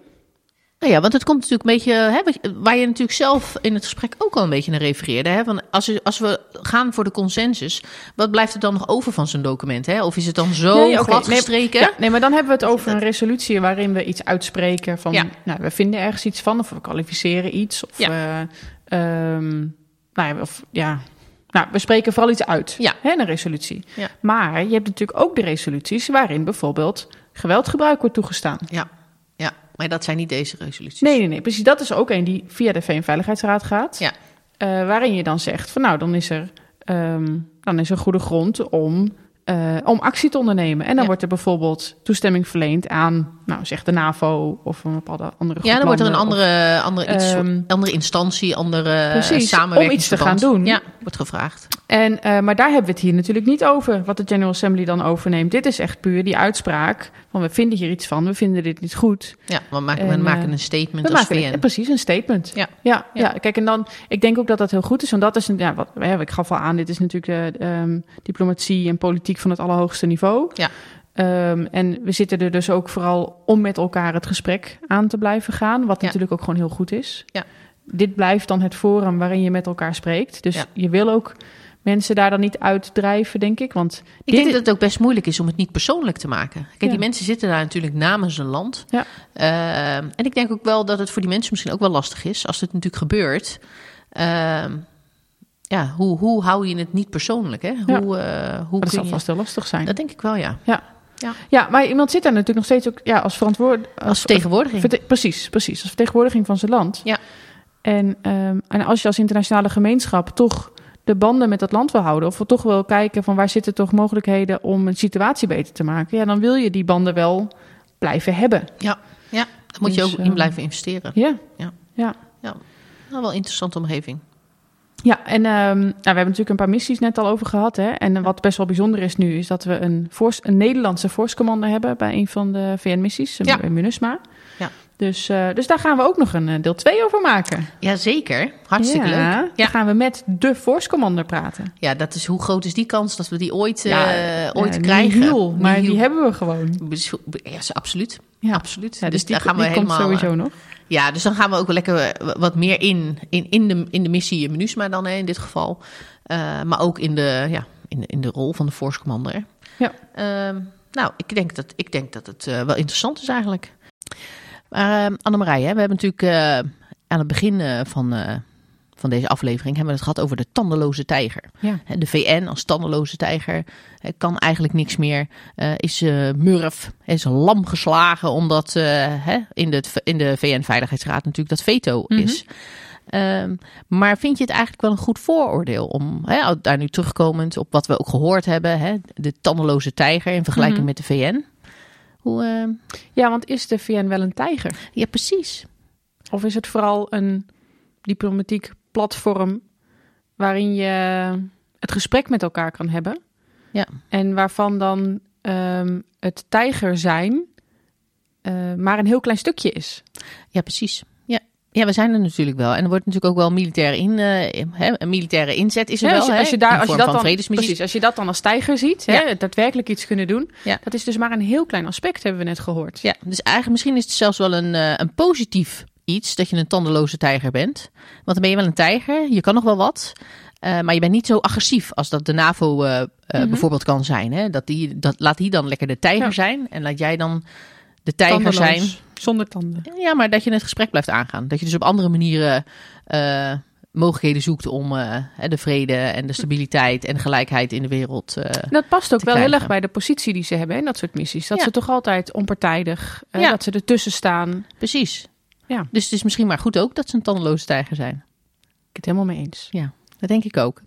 Nou ja, want het komt natuurlijk een beetje, hè, wat je- waar je natuurlijk zelf in het gesprek ook al een beetje naar refereerde. Hè, van als, je- als we gaan voor de consensus, wat blijft er dan nog over van zo'n document? Hè? Of is het dan zo oké, glad nee, gestreken? Ja, nee, maar dan hebben we het over een resolutie waarin we iets uitspreken van, Ja. nou, we vinden ergens iets van, of we kwalificeren iets, of, Ja. eh, ehm, nou ja, of ja, nou, we spreken vooral iets uit, Ja. hè, een resolutie. Ja. Maar je hebt natuurlijk ook de resoluties waarin bijvoorbeeld geweldgebruik wordt toegestaan. Ja, ja, maar dat zijn niet deze resoluties. Nee, nee, nee, precies. Dat is ook een die via de VN-veiligheidsraad gaat. Ja. Eh, waarin je dan zegt van nou, dan is er, ehm, dan is er goede grond om, eh, om actie te ondernemen. En dan Ja. wordt er bijvoorbeeld toestemming verleend aan, nou zeg de NAVO of een bepaalde andere groep Ja, dan wordt er een andere, andere, iets, Ehm, andere instantie, andere Precies, samenwerking. om iets te gaan doen. Ja, wordt gevraagd. En, eh, maar daar hebben we het hier natuurlijk niet over, wat de General Assembly dan overneemt. Dit is echt puur die uitspraak van we vinden hier iets van, we vinden dit niet goed. Ja, we maken, En, we maken eh, een statement We als maken VN. eh, precies een statement. Ja. Ja, Ja. ja. kijk, en dan, ik denk ook dat dat heel goed is, want dat is, een, ja, wat, hè, ik gaf al aan, dit is natuurlijk ehm, diplomatie en politiek van het allerhoogste niveau. Ja. Ehm, en we zitten er dus ook vooral om met elkaar het gesprek aan te blijven gaan, wat Ja. natuurlijk ook gewoon heel goed is. Ja. Dit blijft dan het forum waarin je met elkaar spreekt. Dus Ja. je wil ook mensen daar dan niet uitdrijven, denk ik. Want Ik denk is- dat het ook best moeilijk is om het niet persoonlijk te maken. Kijk, die mensen zitten daar natuurlijk namens een land. Ja. Ehm, en ik denk ook wel dat het voor die mensen misschien ook wel lastig is als het natuurlijk gebeurt. Ehm, ja, hoe, hoe hou je het niet persoonlijk? Hè? Ja. Hoe, eh, hoe dat zal je... vast heel lastig zijn. Dat denk ik wel, ja. Ja, maar iemand zit daar natuurlijk nog steeds ook ja, als verantwoord... Als vertegenwoordiging. Verte- precies, precies. Als vertegenwoordiging van zijn land. Ja. En, ehm, en als je als internationale gemeenschap toch de banden met dat land wil houden... of toch wil kijken van waar zitten toch mogelijkheden om een situatie beter te maken... ja, dan wil je die banden wel blijven hebben. Ja, ja. daar moet je Dus, ook in ehm, blijven investeren. Ja. Ja. Ja. Nou, wel een interessante omgeving. Ja, en ehm, nou, we hebben natuurlijk een paar missies net al over gehad. Hè? En wat best wel bijzonder is nu, is dat we een, force, een Nederlandse force commander hebben bij een van de VN-missies, Ja. MINUSMA. Ja. Dus, eh, dus daar gaan we ook nog een eh, deel 2 over maken. Jazeker, hartstikke ja, leuk. Dan gaan we met de force commander praten. ja, dat is hoe groot is die kans dat we die ooit, Ja, ooit ja, krijgen? nihil, maar die hebben we gewoon. Ja, absoluut. Ja. Absoluut. Ja, dus die, daar gaan we die komt helemaal. sowieso nog. Ja, dus dan gaan we ook wel lekker eh, wat meer in, in, in, de, in de missie MINUSMA dan hè, in dit geval. Eh, maar ook in de, ja, in, de, in de rol van de Force Commander. Ja. Ehm, nou, ik denk dat, ik denk dat het eh, wel interessant is eigenlijk. Maar uh, Annemarije, hè, we hebben natuurlijk aan het begin van, van deze aflevering hebben we het gehad over de tandeloze tijger. Ja. De VN als tandeloze tijger kan eigenlijk niks meer. eh, is eh, murf, is lam geslagen omdat eh, in de, in de VN-veiligheidsraad natuurlijk dat veto Mhm. is. Ehm, maar vind je het eigenlijk wel een goed vooroordeel om daar nu terugkomend op wat we ook gehoord hebben, de tandeloze tijger in vergelijking Mhm. met de VN? Hoe, ehm, ja, want is de VN wel een tijger? ja, precies. Of is het vooral een diplomatiek platform waarin je het gesprek met elkaar kan hebben? Ja. En waarvan dan ehm, het tijger zijn eh, maar een heel klein stukje is. Ja, precies. Ja. ja, we zijn er natuurlijk wel. En er wordt natuurlijk ook wel militair in, eh, hè, een militaire inzet is er Ja, wel. als, je, hè, als je daar, als je dat dan, precies, als je dat dan als tijger ziet, hè, Ja. het daadwerkelijk iets kunnen doen, Ja. dat is dus maar een heel klein aspect, hebben we net gehoord. Ja, dus eigenlijk misschien is het zelfs wel een, eh, een positief iets dat je een tandeloze tijger bent. Want dan ben je wel een tijger, je kan nog wel wat. eh, maar je bent niet zo agressief als dat de NAVO eh, eh, Mhm. bijvoorbeeld kan zijn. Hè? Dat die, dat, laat die dan lekker de tijger Ja. zijn. En laat jij dan de tijger Tandeloos, zijn. Zonder tanden. Ja, maar dat je het gesprek blijft aangaan. Dat je dus op andere manieren mogelijkheden zoekt om de vrede en de stabiliteit en gelijkheid in de wereld. Dat past ook wel heel erg bij de positie die ze hebben in dat soort missies. Dat Ja. ze toch altijd onpartijdig, Ja. dat ze ertussen staan. precies. Ja. Dus het is misschien maar goed ook dat ze een tandeloze tijger zijn. Ik het helemaal mee eens. Dat denk ik ook.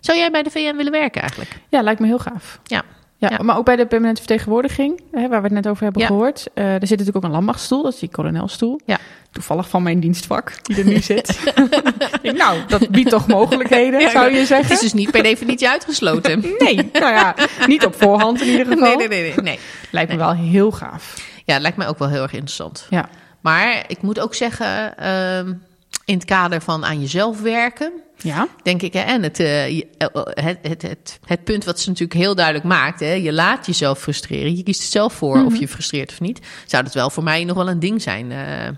Zou jij bij de VN willen werken eigenlijk? Ja, lijkt me heel gaaf. Ja. Ja, Ja. maar ook bij de permanente vertegenwoordiging, hè, waar we het net over hebben Ja. gehoord. eh, er zit natuurlijk ook een landmachtstoel, dat is die kolonelstoel. Ja. Toevallig van mijn dienstvak, die er nu zit. Denk, nou, dat biedt toch mogelijkheden, Ja, zou je Het zeggen? is dus niet per definitie uitgesloten. Nee, nou ja, niet op voorhand in ieder geval. Nee, nee, nee, nee, nee. Lijkt me wel heel gaaf. Ja, het lijkt mij ook wel heel erg interessant. Ja. Maar ik moet ook zeggen, ehm, in het kader van aan jezelf werken, Ja, denk ik, hè, en het, eh, eh, het, het, het, het punt wat ze natuurlijk heel duidelijk maakt, hè, je laat jezelf frustreren, je kiest het zelf voor Mhm. of je frustreert of niet, zou dat wel voor mij nog wel een ding zijn. eh.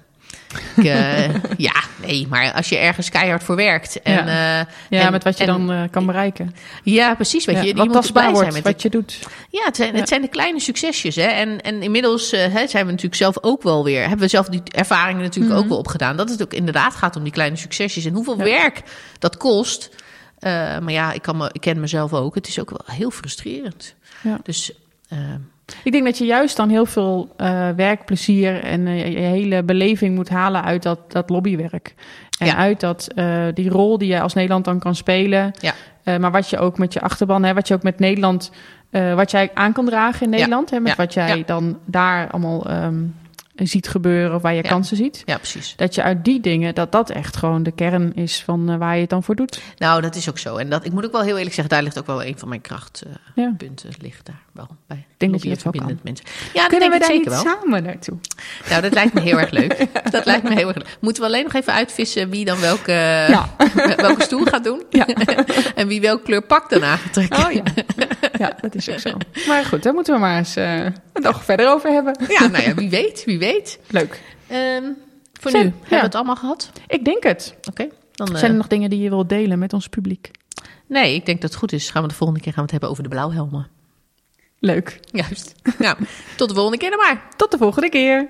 Ik, eh, ja, nee, maar als je ergens keihard voor werkt en, Ja. eh, ja en- met wat je en- dan eh, kan bereiken. ja, precies, weet Ja, je, je wat moet er tastbaar blij zijn wordt, met wat je doet. Ja, het zijn, Ja. het zijn de kleine succesjes. Hè? En, en inmiddels hè, zijn we natuurlijk zelf ook wel weer... hebben we zelf die ervaringen natuurlijk Mhm. ook wel opgedaan... dat het ook inderdaad gaat om die kleine succesjes... en hoeveel werk dat kost. Maar ja, ik, kan me, ik ken mezelf ook. Het is ook wel heel frustrerend. Ja. Dus eh, Ik denk dat je juist dan heel veel eh, werkplezier en eh, je hele beleving moet halen uit dat, dat lobbywerk. En Ja. uit dat, eh, die rol die je als Nederland dan kan spelen. Ja. Maar wat je ook met je achterban, hè, wat je ook met Nederland, wat jij aan kan dragen in Ja. Nederland. Hè, met wat jij dan daar allemaal ehm, ziet gebeuren of waar je Ja. kansen ziet. ja, precies. Dat je uit die dingen, dat dat echt gewoon de kern is van eh, waar je het dan voor doet. Nou, dat is ook zo. En dat, ik moet ook wel heel eerlijk zeggen... daar ligt ook wel een van mijn krachtpunten. Ja. ligt daar wel bij. Ik denk dat je dat kan. verbindend mensen. Ja, Kunnen we daar ik niet zeker wel. samen naartoe? Nou, dat lijkt me heel erg leuk. Dat lijkt me heel erg leuk. Moeten we alleen nog even uitvissen wie dan welke, Ja. welke stoel gaat doen. Ja. en wie welke kleur pak dan aan gaat trekken. Oh ja. ja, dat is ook zo. Maar goed, daar moeten we maar eens eh, een dag verder over hebben. Ja, nou ja, wie weet, wie weet. Leuk. Ehm, voor Zijn- nu, hebben we het allemaal gehad? Ik denk het. Oké. dan, eh, Zijn er nog dingen die je wilt delen met ons publiek? Nee, ik denk dat het goed is. Gaan we de volgende keer gaan we het hebben over de blauwhelmen. Leuk. Juist. nou, tot de volgende keer dan maar. Tot de volgende keer.